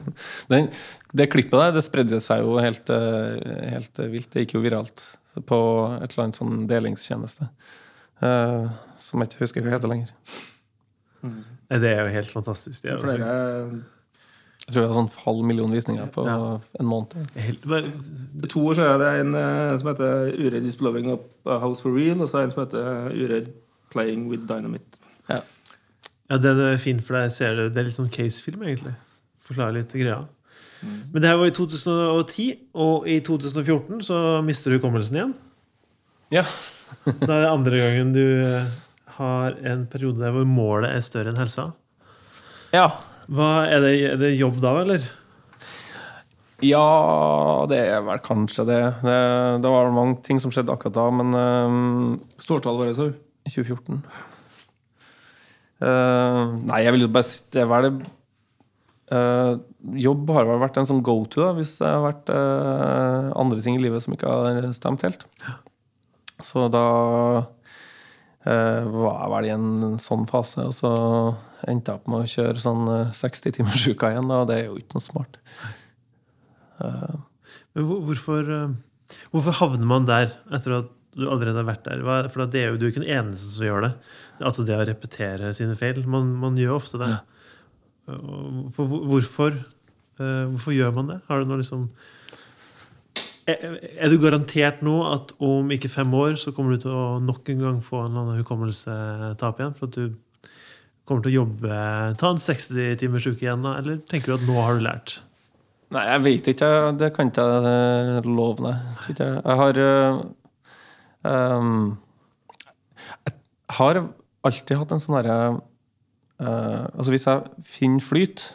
Den, det klippet der det spredde seg jo helt, eh, helt vilt. Det gikk jo viralt på et eller annet sånn delingstjeneste. Uh, som jeg ikke husker hva heter lenger. Mm. Det er jo helt fantastisk. Det er Flere Jeg tror det var sånn halv million visninger på Ja. en måned. helt, bare, To år siden er det en eh, som heter Uredd is blowing up a house for real, og så er en som heter Uredd playing with dynamite. ja, ja, den er fin, for deg ser du Det er litt sånn casefilm, egentlig. Forklarer litt greia. Men det her var i 2010, og i 2014 så mister du hukommelsen igjen. Ja. Da er det andre gangen du eh, har en periode der hvor målet er større enn helsa. ja. Hva, er, det, er det jobb da, eller? Ja, det er vel kanskje det. Det, det var mange ting som skjedde akkurat da, men um, Stortallet var det, så. 2014 Uh, Nei, jeg vil bare si det vel Uh, Jobb har vel vært en sånn go to da, hvis det har vært uh, andre ting i livet som ikke har stemt helt. Så da uh, var jeg vel i en sånn fase, og så endte opp med å kjøre sånn eh, 60 timers uka igjen, og det er jo ikke noe smart. Men hvorfor, eh, hvorfor havner man der etter at du allerede har vært der? For det er jo du ikke den eneste som gjør det. Altså det å repetere sine feil. Man, man gjør ofte det. Ja. For, hvorfor, eh, hvorfor gjør man det? Har du noe liksom er, du garantert nå at om ikke fem år så kommer du til å nok en gang få en eller annen hukommelsetap igjen? For at du kommer til å jobbe Ta en 60 timers uke igjen, da? Eller tenker du at nå har du lært? Nei, jeg vet ikke. Det kan ikke jeg love, deg. Jeg Jeg har eh, ehm, Jeg har alltid hatt en sånn herre uh, Altså, hvis jeg finner flyt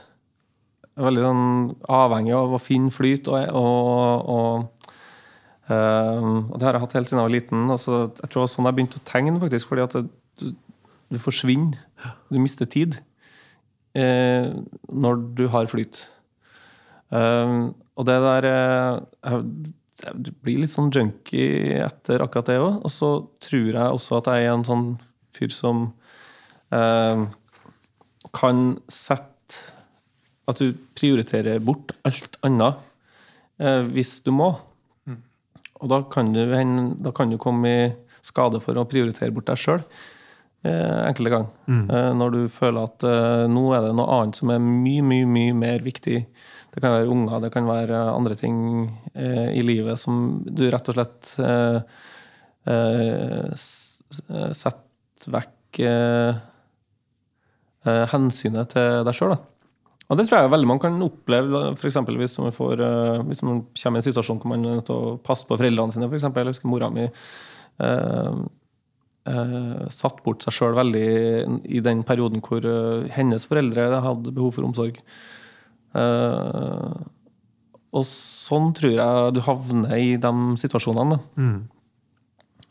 Jeg er veldig sånn avhengig av å finne flyt, og, og, og, og det har jeg hatt helt siden jeg var liten. Altså, jeg tror det var sånn jeg begynte å tegne, faktisk, fordi at det, du, forsvinner. Du mister tid eh, når du har flyt. Um, og det der eh, Du blir litt sånn junkie etter akkurat det òg. Og så tror jeg også at jeg er en sånn fyr som eh, kan sette At du prioriterer bort alt annet eh, hvis du må. Og da kan, du, da kan du komme i skade for å prioritere bort deg sjøl eh, enkelte ganger. Eh, når du føler at eh, nå er det noe annet som er mye, mye, mye mer viktig. Det kan være unger, det kan være andre ting eh, i livet som du rett og slett eh, eh, eh, setter vekk eh, eh, hensynet til deg sjøl. Og det tror jeg veldig mange kan oppleve, f.eks. Hvis, man får, eh, hvis man kommer i en situasjon hvor man er nødt til å passe på foreldrene sine. For eksempel. jeg husker mora mi eh, eh, satt bort seg sjøl veldig i den perioden hvor eh, hennes foreldre hadde behov for omsorg. Eh, og sånn tror jeg du havner i de situasjonene. Mm.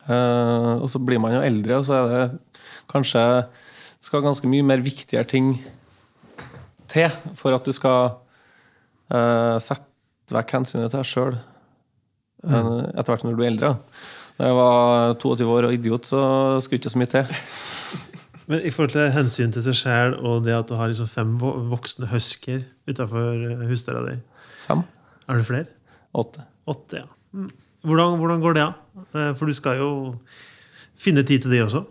Eh, og så blir man jo eldre, og så er det kanskje skal ganske mye mer viktigere ting til for at du skal eh, sette vekk hensynet til deg sjøl etter hvert når du blir eldre. Da jeg var 22 år og idiot, så skulle ikke så mye til. Men i forhold til hensyn til seg sjæl og det at du har liksom fem voksne husker utafor husdøra di, Fem? er det flere? Åtte? Åtte, ja. Mm. Hvordan, hvordan går det av? Eh, For du skal jo finne tid til det også.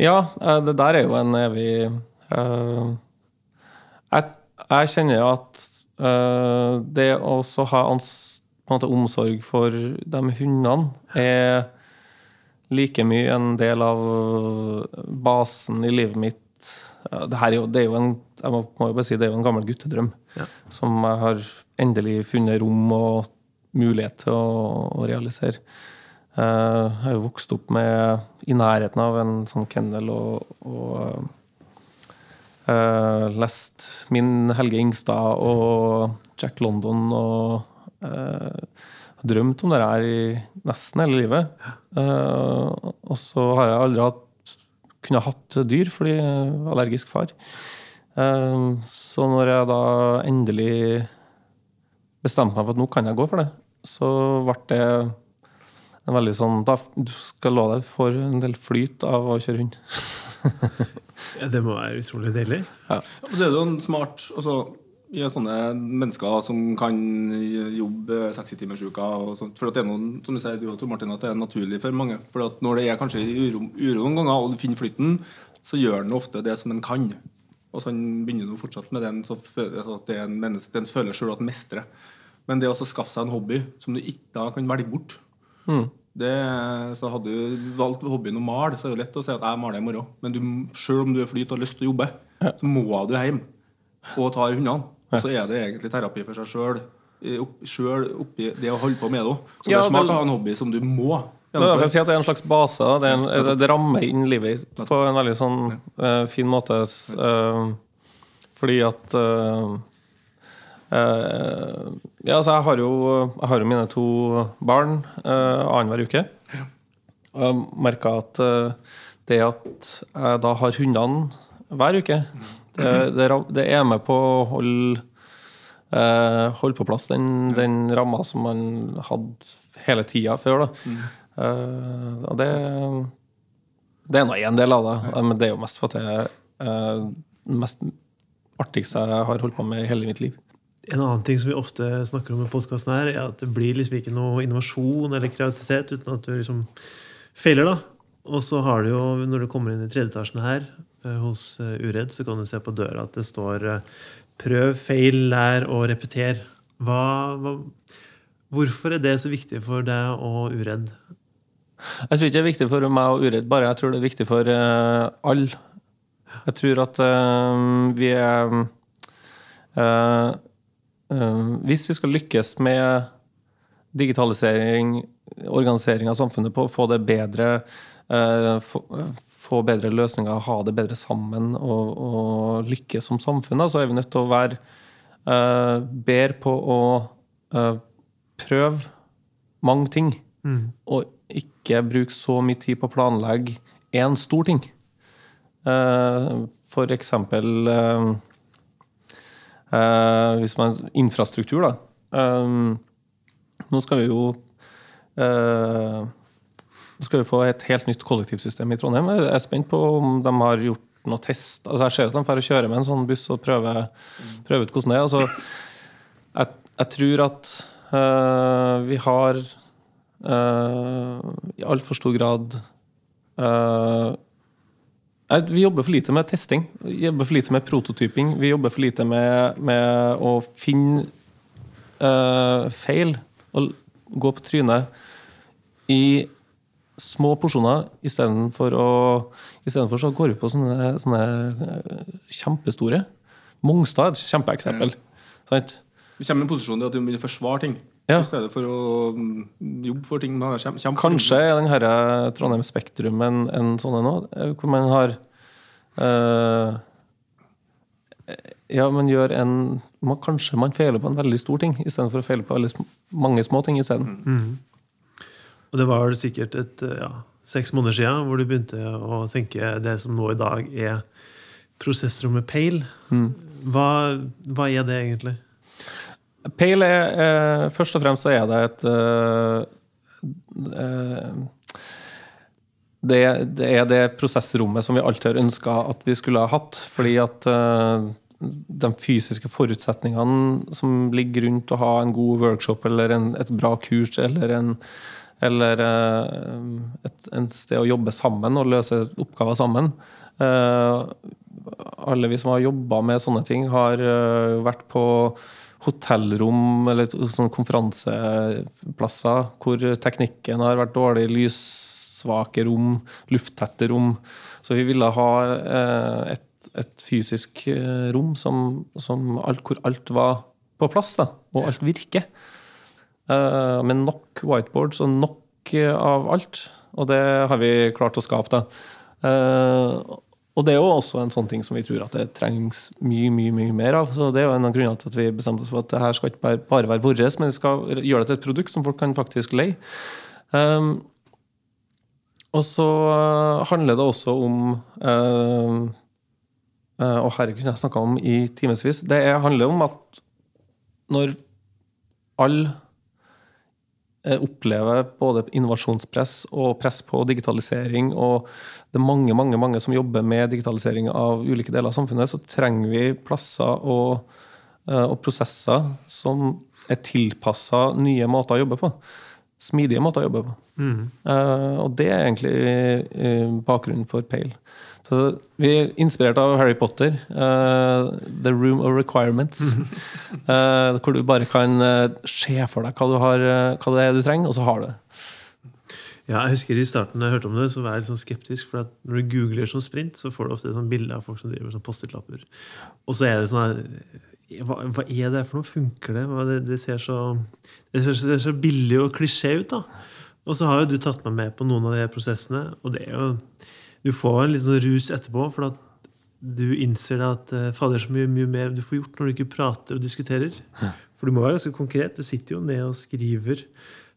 Ja, eh, det der er jo en evig uh, jeg, jeg kjenner jo at uh, det å ha ans, måte, omsorg for de hundene er like mye en del av basen i livet mitt. Det, er jo, det er jo en jeg må, må jo bare si, det er jo en gammel guttedrøm Ja. som jeg har endelig funnet rom og mulighet til å, å realisere. Eh, Jeg har jo vokst opp med i nærheten av en sånn kennel og, og Uh, lest min Helge Ingstad og Jack London og eh, drømt om det her i nesten hele livet. Eh, og så har jeg aldri hatt, kunnet hatt dyr fordi jeg er allergisk far. Eh, så når jeg da endelig bestemte meg for at nå kan jeg gå for det, så ble det en veldig sånn Da du skal love deg for en del flyt av å kjøre hund. Ja, det må være utrolig deilig. Og så er det jo en smart altså, Vi er sånne mennesker som kan jobbe 60-timersuka. og sånt, For at det er noen, som du sier, du og Tor Martin, at det er naturlig for mange. For at når det er kanskje uro, uro noen ganger, og du finner flytten, så gjør den ofte det som en kan. Og så han begynner nå fortsatt med den, så føler at det er en menneske, den føler sjøl at mestrer. Men det å skaffe seg en hobby som du ikke da kan velge bort det, så Hadde du valgt hobbyen å male, så er det lett å si at jeg maler i morgen. Men du, selv om du er flyt og har lyst til å jobbe, så må du hjem og ta hundene. Så er det egentlig terapi for seg sjøl. Sjøl oppi det å holde på med det òg. Så det er smart å ha en hobby som du må Det er at det er en slags base. Det, er en, det, rammer inn livet på en veldig sånn uh, fin måte. eh, fordi at uh, Ja, altså, jeg har jo, jeg har jo mine to barn uh, annenhver uke. Og jeg merka at det at jeg da har hundene hver uke, det, det, det er med på å holde uh, holde på plass den, den ramma som man hadde hele tida før. Da. Eh, og det, det er nå én del av det, ja. men det er jo mest for at det er eh, det mest artigste jeg har holdt på med i hele mitt liv. En annen ting som vi ofte snakker om i podkasten, er at det blir liksom ikke noe innovasjon eller kreativitet uten at du liksom feiler. da. Og så har du jo, når du kommer inn i tredje etasjen her eh, hos eh, Uredd, så kan du se på døra at det står eh, 'prøv, feil, lær og repeter'. Hva, hva, hvorfor er det så viktig for deg og Uredd? Jeg tror ikke det er viktig for meg og Uredd bare, jeg tror det er viktig for uh, alle. Jeg tror at uh, vi er uh, eh, Hvis vi skal lykkes med digitalisering, organisering av samfunnet på, å få det bedre, eh, få, få bedre løsninger, ha det bedre sammen og, og lykkes som samfunn, så er vi nødt til å være uh, bedre på å uh, prøve mange ting. Og ikke bruke så mye tid på å planlegge én stor ting. Uh, for eksempel uh, uh, hvis man Infrastruktur, da. Nå skal vi jo Nå skal vi få et helt nytt kollektivsystem i Trondheim. Jeg er spent på om de har gjort noe test. Altså, jeg ser at de får kjøre med en sånn buss og prøve, prøve ut hvordan det er. Altså, jeg, jeg tror at øh, vi har øh, i altfor stor grad øh, Vi jobber for lite med testing. Vi jobber for lite med prototyping. Vi jobber for lite med, med å finne feil og gå på trynet i små porsjoner istedenfor å Istedenfor så går vi på sånne, sånne øh, kjempestore. Mongstad er et kjempeeksempel. Sant? Du kommer i en posisjon til at du begynner å forsvare ting. Ja. I stedet for å mm, jobbe for ting. Man kjem, kjem, Kanskje er den her Trondheim Spektrum en, en sånn en òg, hvor man har eh, Ja, man gjør en man, Kanskje man feiler på en veldig stor ting istedenfor å feile på veldig sm mange små ting isteden. Og det var vel sikkert et, eh, ja, seks måneder siden hvor du begynte å tenke det som nå i dag er prosessrommet Pale. Hva, hva er det egentlig? Pale er eh, Først og fremst så er det et eh, eh, det, det er det prosessrommet som vi alltid har ønska at vi skulle ha hatt. Fordi at eh, de fysiske forutsetningene som ligger rundt å ha en god workshop eller en, et bra kurs eller, en, eller eh, et, en sted å jobbe sammen og løse oppgaver sammen eh, Alle vi som har jobba med sånne ting, har eh, vært på hotellrom eller sånne konferanseplasser hvor teknikken har vært dårlig, lyssvake rom, lufttette rom. Så vi ville ha et, et fysisk rom som, som alt, hvor alt var på plass, da, og alt virker. Eh, med nok whiteboards og nok eh, av alt. Og det har vi klart å skape. da. Uh, og det er jo også en sånn ting som vi tror at det trengs mye mye, mye mer av. Så Det er jo en av grunnene til at vi bestemte oss for at det her skal ikke bare, være vårt, men vi skal gjøre det til et produkt som folk kan faktisk leie. Um, og så handler det også om øh, øh, Og herregud, jeg snakka om i timevis. Det er, handler om at når alle opplever både innovasjonspress og press på digitalisering, og det er mange mange, mange som jobber med digitalisering av ulike deler av samfunnet, så trenger vi plasser og, eh, og prosesser som er tilpassa nye måter å jobbe på. Smidige måter å jobbe på. Mm. og det er egentlig eh, bakgrunnen for Pale. Så vi er inspirert av Harry Potter, uh, The Room of Requirements. Uh, hvor du bare kan eh, se for deg hva, du har, hva det er du trenger, og så har du det. Ja, jeg husker I starten da jeg hørte om det, så var jeg litt sånn skeptisk. For at når du googler sånn sprint, så får du ofte sånn bilde av folk som driver med sånn Post-It-lapper. Og så er det sånn hva, hva er det for noe? Funker det? Det, det, ser så, det, ser, det ser så billig og klisjé ut. da. Og så har jo du tatt meg med på noen av de prosessene. Og det er jo Du får en litt sånn rus etterpå, for at du innser at det fader, så mye, mye mer du får gjort når du ikke prater og diskuterer. For du må være ganske konkret. Du sitter jo ned og skriver.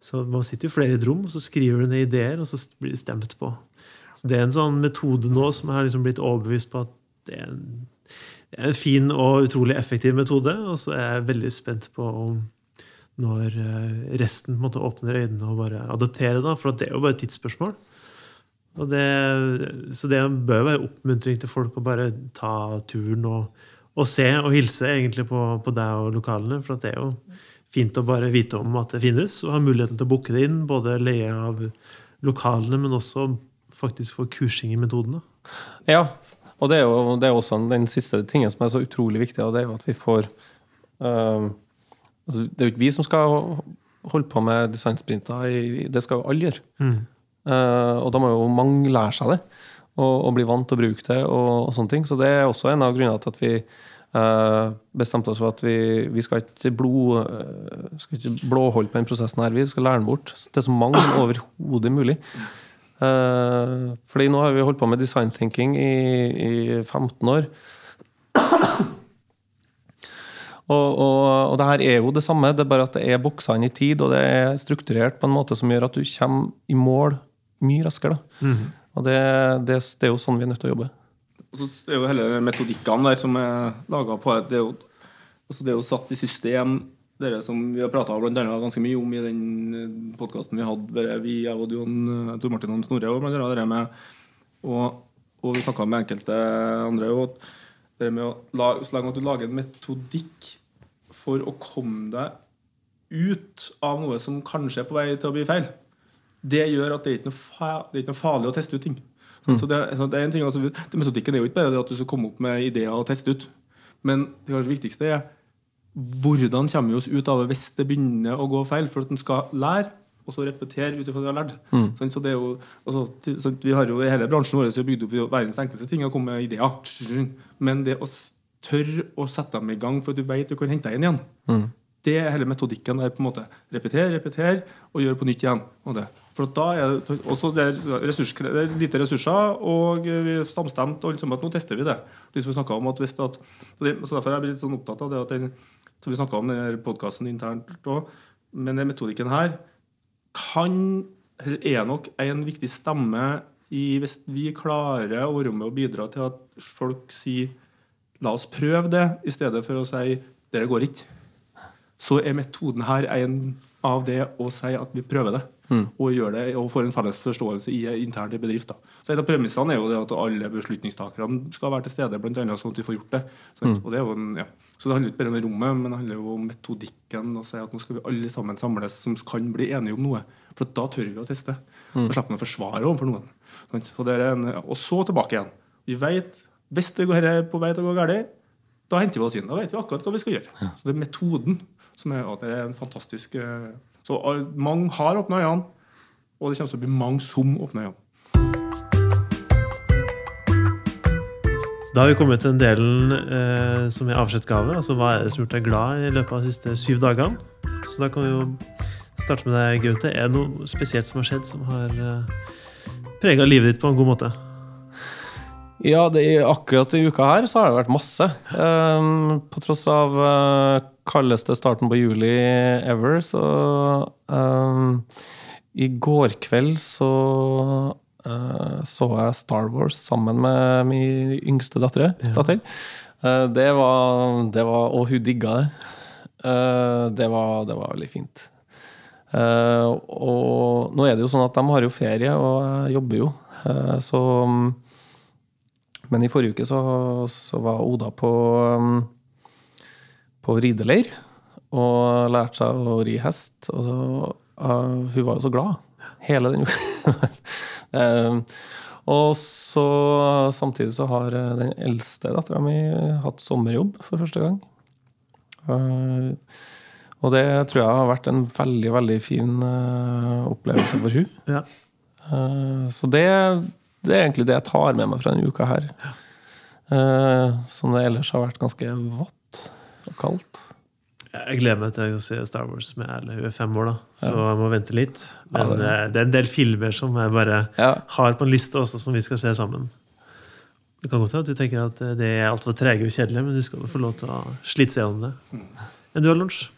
Så Man sitter flere i et rom, og så skriver du ned ideer, og så blir det stemt på. Så Det er en sånn metode nå som jeg har liksom blitt overbevist på at det er, en, det er en fin og utrolig effektiv metode. Og så er jeg veldig spent på om når eh, resten på en måte åpner øynene og bare adopterer det. For det er jo bare et tidsspørsmål. Og det, så det bør være oppmuntring til folk å bare ta turen og, og se og hilse egentlig på, på deg og lokalene. For det er jo fint å bare vite om at det finnes, og ha muligheten til å booke det inn. Både leie av lokalene, men også faktisk få kursing i metodene. Ja, og det er jo det er også den siste tingen som er så utrolig viktig, og det er jo at vi får øh, altså Det er jo ikke vi som skal holde på med designsprinter, det skal jo alle gjøre. Eh, og da må jo mange lære seg det, og, og bli vant til å bruke det. Og, og sånne ting. Så det er også en av grunnene til at vi eh, bestemte oss for at vi, vi skal ikke blod, eh, skal ikke blåholde på den prosessen her. Vi skal lære den bort til så mange som overhodet mulig. Eh, fordi nå har vi holdt på med design thinking i, i 15 år. Og, og, og det her er jo det samme, det er bare at det er boksa i tid, og det er strukturert på en måte som gjør at du kommer i mål mye raskere. Da. Og det, det, det er jo sånn vi er nødt til å jobbe. Og så er jo hele metodikkene der som er laga på Det er jo, altså det er jo satt i system, dere som vi har prata ganske mye om i den podkasten vi hadde, vi, jeg og Jon, Tor Martin og Snorre, og blant annet det med og, og vi snakka med enkelte andre òg, det med å lage, så lenge at du lager en metodikk for å komme deg ut av noe som kanskje er på vei til å bli feil, det gjør at det er ikke noe, fa det er ikke noe farlig å teste ut ting. Så det, så det er en ting, altså, det Metodikken er jo ikke bare det at du skal komme opp med ideer og teste ut. Men det kanskje viktigste er hvordan kommer vi oss ut av det hvis det begynner å gå feil? For at en skal lære, og så repetere ut ifra det vi har lært. Sånn, så det er jo, altså, så vi har jo I hele bransjen vår er bygd opp verdens enkleste ting og kommet med ideer. Men det å tørre å sette dem i gang for at du vet du kan hente deg inn igjen, det er hele metodikken der. på en måte Repetere, repetere og gjøre på nytt igjen. Og det. For da er det ressurs, det er lite ressurser, og vi er samstemt og liksom at nå tester vi det. Liksom vi om at hvis at, så, det, så Derfor er jeg blitt sånn opptatt av det at den, så vi snakka om denne podkasten internt òg, men den metodikken her kan eller er nok en viktig stemme i hvis vi klarer å være med og bidra til at folk sier La oss prøve det, i stedet for å si dere går ikke. Så er metoden her en av det å si at vi prøver det. Og gjør det, og får en felles forståelse i internt i bedrift. Da. Så Et av premissene er jo det at alle beslutningstakerne skal være til stede, blant annet sånn at vi får gjort det. Sant? Og det er jo en, ja. Så det handler ikke bare om rommet, men det handler jo om metodikken. Og si at nå skal vi alle sammen samles som kan bli enige om noe. For da tør vi å teste. Da slipper man å forsvare overfor noen. Og, er en, og så tilbake igjen. Vi vet, Hvis det går her er på vei til å gå galt, da henter vi oss inn. Da vet vi akkurat hva vi skal gjøre. Så det er metoden som er, er en fantastisk eh, Så mange har åpna øynene, og det kommer til å bli mange som åpner øynene. Da har vi kommet til den delen eh, som er avskjedsgave. Altså hva er det som har gjort deg glad i løpet av de siste syv dagene? Så da kan vi jo starte med deg, Gaute. Er det noe spesielt som har skjedd som har eh, prega livet ditt på en god måte? Ja, det, akkurat i uka her så har det vært masse. Um, på tross av uh, kaldeste starten på juli ever, så um, I går kveld så uh, så jeg Star Wars sammen med min yngste datter. datter. Uh, det, var, det var Og hun digga det. Det, var, det var veldig fint. Og nå er det jo sånn at de har jo ferie, og jeg jobber jo. Så men i forrige uke så, så var Oda på, um, på rideleir og lærte seg å ri hest. Og så, uh, hun var jo så glad hele den uka. um, og så samtidig så har uh, den eldste dattera mi hatt sommerjobb for første gang. Uh, og det tror jeg har vært en veldig, veldig fin uh, opplevelse for hun. Ja. Uh, så det, det er egentlig det jeg tar med meg fra denne uka her. Uh, som det ellers har vært ganske vått og kaldt. Jeg gleder meg til å se Star Wars med Erle. Hun er fem år, da, så jeg må vente litt. Men Ja, det- eh, det er en del filmer som jeg bare Ja. har på en liste også, som vi skal se sammen. Det kan godt være at du tenker at eh, det er altfor trege og kjedelige, men du skal få lov til å slite seg gjennom det. Men du har lunsj?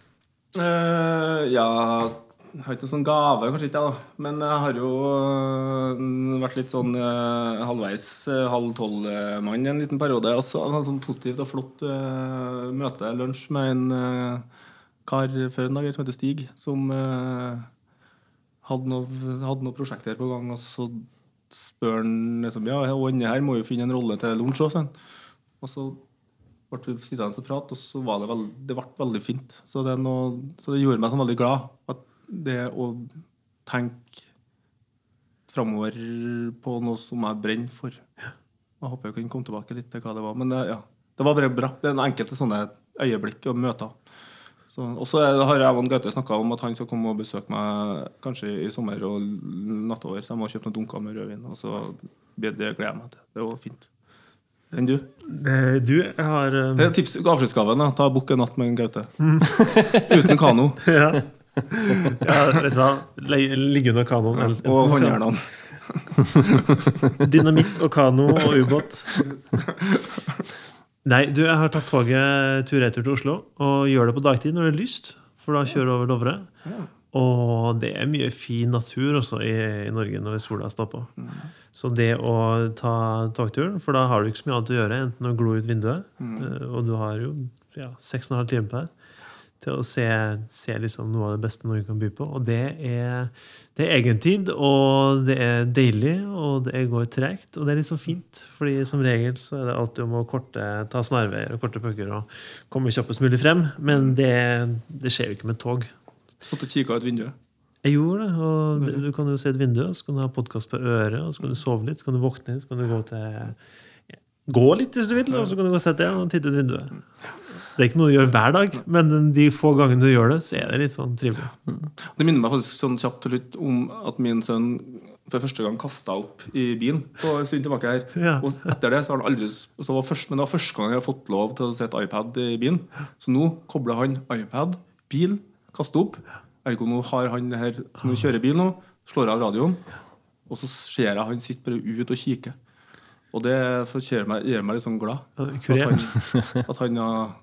Eh, ja Jeg har ikke noen sånn gave, kanskje ikke, jeg, da. Men jeg har jo eh, vært litt sånn eh, halvveis eh, halv tolv-mann en liten periode. Og så hadde jeg sånn positivt og flott uh, møte, lunsj, med en uh, kar før en dag som heter Stig, som uh, hadde noen noe prosjekter på gang, og så spør han liksom Ja, og her må jo finne en rolle til lunsj òg, Og så ble vi sittende og prate, og så var det, veld, det ble veldig fint. Så det, noe, så det gjorde meg sånn veldig glad. At det å tenke framover på noe som jeg brenner for Jeg håper jeg kan komme tilbake litt til hva det var. Men det, ja, det var bare bra. Det er en enkelte sånne øyeblikk og møter. Og så har Evan Gaute snakka om at han skal komme og besøke meg kanskje i sommer og nattover. Så jeg må kjøpe noen dunker med rødvin. Og så det gleder jeg meg til. Det var fint. Enn du? Eh, Du har eh, tips, Avskjedsgaven. Ta Bukk en natt med Gaute. Gaute. Uten kano ja. ja, vet du hva? Ligge under kanoen. Ja, og håndjernene. Dynamitt og kano og ubåt. Nei, du, jeg har tatt toget tur-retur til Oslo og gjør det på dagtid når det er lyst. For da kjører du over Dovre. Og det er mye fin natur også i, i Norge når sola står på. Så det å ta togturen, for da har du ikke så mye annet å gjøre enten å glo ut vinduet, eh, og du har jo ja, seks og en på deg, til å se, se liksom noe av det beste Norge kan by på. Og det er, det er egentid, og det er deilig, og det går tregt. Og det er litt så fint, fordi som regel så er det alltid om å korte, ta snarveier og korte pucker og komme kjappest mulig frem. Men det, det skjer jo ikke med tog. Fått og kikka ut vinduet. Jeg gjorde det. og Du kan jo se et vindu, så kan du ha podkast på øret, og så kan du sove litt, så kan du våkne litt, så kan du gå til Gå litt hvis du vil, og så kan du gå og sette deg og titte ut vinduet. Det er ikke noe du gjør hver dag, men de få gangene du gjør det, så er det litt sånn trivelig. Det minner meg faktisk sånn kjapt litt om at min sønn for første gang kasta opp i bilen på en stund tilbake her. Ja. Og etter det så har han aldri så var først, Men det var første gang jeg har fått lov til å sette iPad i bilen. Så nå kobler han iPad, bil, kaster opp. Ergo nå har han det her som han kjører bil nå, slår av radioen, og så ser jeg han sitter bare ut og kikker. Og det gjør meg, gjør meg litt sånn glad. At han, at han har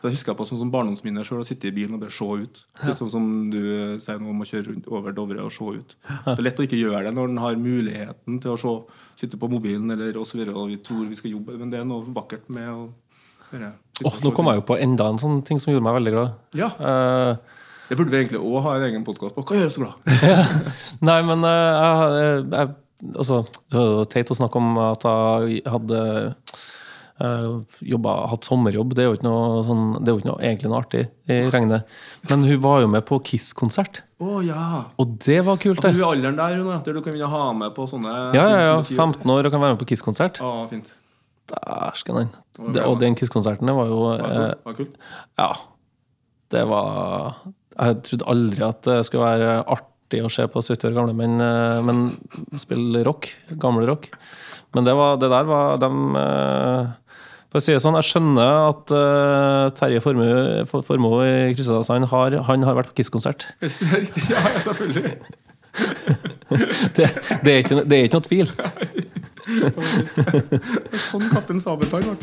det husker jeg på sånn som barndomsminner sjøl, å sitte i bilen og bare se ut. Litt sånn som du sier nå om å kjøre rundt over Dovre og se ut. Det er lett å ikke gjøre det når en har muligheten til å se, sitte på mobilen eller og så videre, og vi tror vi skal jobbe, men det er noe vakkert med å bare oh, nå kom jeg jo på enda en sånn ting som gjorde meg veldig glad. Ja, Uh, det burde vi egentlig òg ha en egen podkast på. Hva gjør oss så glad? Nei, men uh, jeg, jeg, jeg Altså, det er jo teit å snakke om at jeg hadde uh, jobba, hatt sommerjobb. Det er jo ikke noe, sånn, det er jo ikke noe, egentlig noe artig i regnet. Men hun var jo med på Kiss-konsert, Å ja! og det var kult. Altså, hun er alderen der hun der du kan begynne ha med på sånne Ja, ja, ja. 15 år og kan være med på Kiss-konsert. Ja, fint. Dæsken den. Det- Og den Kiss-konserten var jo Det var eh. Det var kult. Ja. Det var Jeg trodde aldri at det skulle være artig å se på 70 år gamle menn eh, men spille rock. Gamle rock. Men det, var, det der var de eh, For å si det sånn, jeg skjønner at uh, Terje Formoe For- i Kristiansand har, han har vært på Kiss-konsert. Det er riktig, ja, selvfølgelig. Det, det, er ikke, det er ikke noe tvil. Sånn Kaptein Sabeltann ble.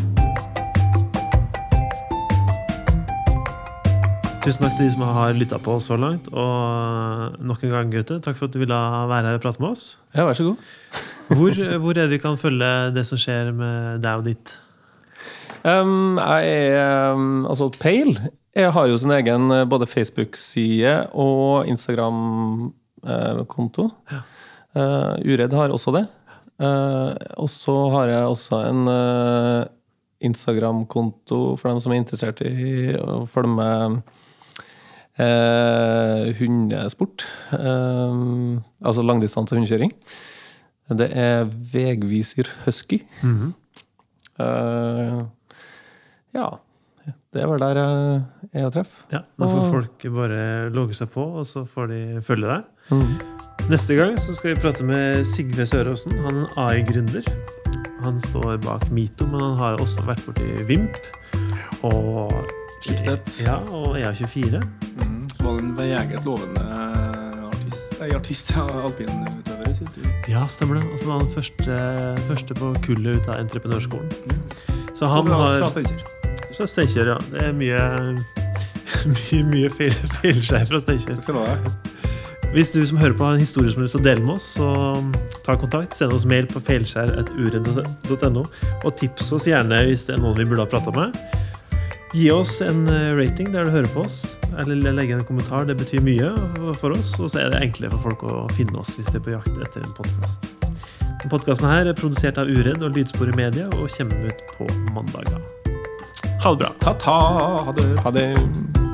Tusen takk til de som har lytta på oss så langt. Og nok en gang, Gaute, takk for at du ville være her og prate med oss. Ja, vær så god. Hvor, hvor er det vi kan følge det som skjer med deg og ditt? Um, jeg er Altså, Pale jeg har jo sin egen eh, både Facebook-side og Instagram-konto. Uh, Uredd har også det. Uh, og så har jeg også en uh, Instagram-konto for dem som er interessert i å følge med hundesport. Altså langdistanse hundekjøring. Det er Vegviser Husky. Eh, ja. Det er vel der jeg er å treffe. Ja, Da får Og- folk bare logge seg på, og så får de følge deg. Neste gang så skal vi prate med Sigve Søråsen. Han er en AI-gründer. Han står bak Mito, men han har også vært borti Vimp. Og Schibsted. Ja, og EA24. Mm, så var han en meget lovende artist, nei, artist ja, alpinutøver i sin tur. Ja, stemmer det. Og så var han første, første på kullet ut av entreprenørskolen. Så han har fra Steinkjer. Ja. Det er mye mye, mye feil, feilskjær fra Steinkjer. Hvis du som hører på har en historie som du å dele med oss, så ta kontakt. Send oss mail på feilskjær.uredd.no. Og tips oss gjerne hvis det er noen vi burde ha prata med. Gi oss en eh, rating der du hører på oss, eller legg en kommentar. Det betyr mye for oss, og så er det enklere for folk å finne oss hvis de er på jakt etter en podkast. Podkasten her er produsert av Uredd og Lydsporet Media og kommer ut på mandager. Ha det bra. Ta-ta! Ha det. Ha det.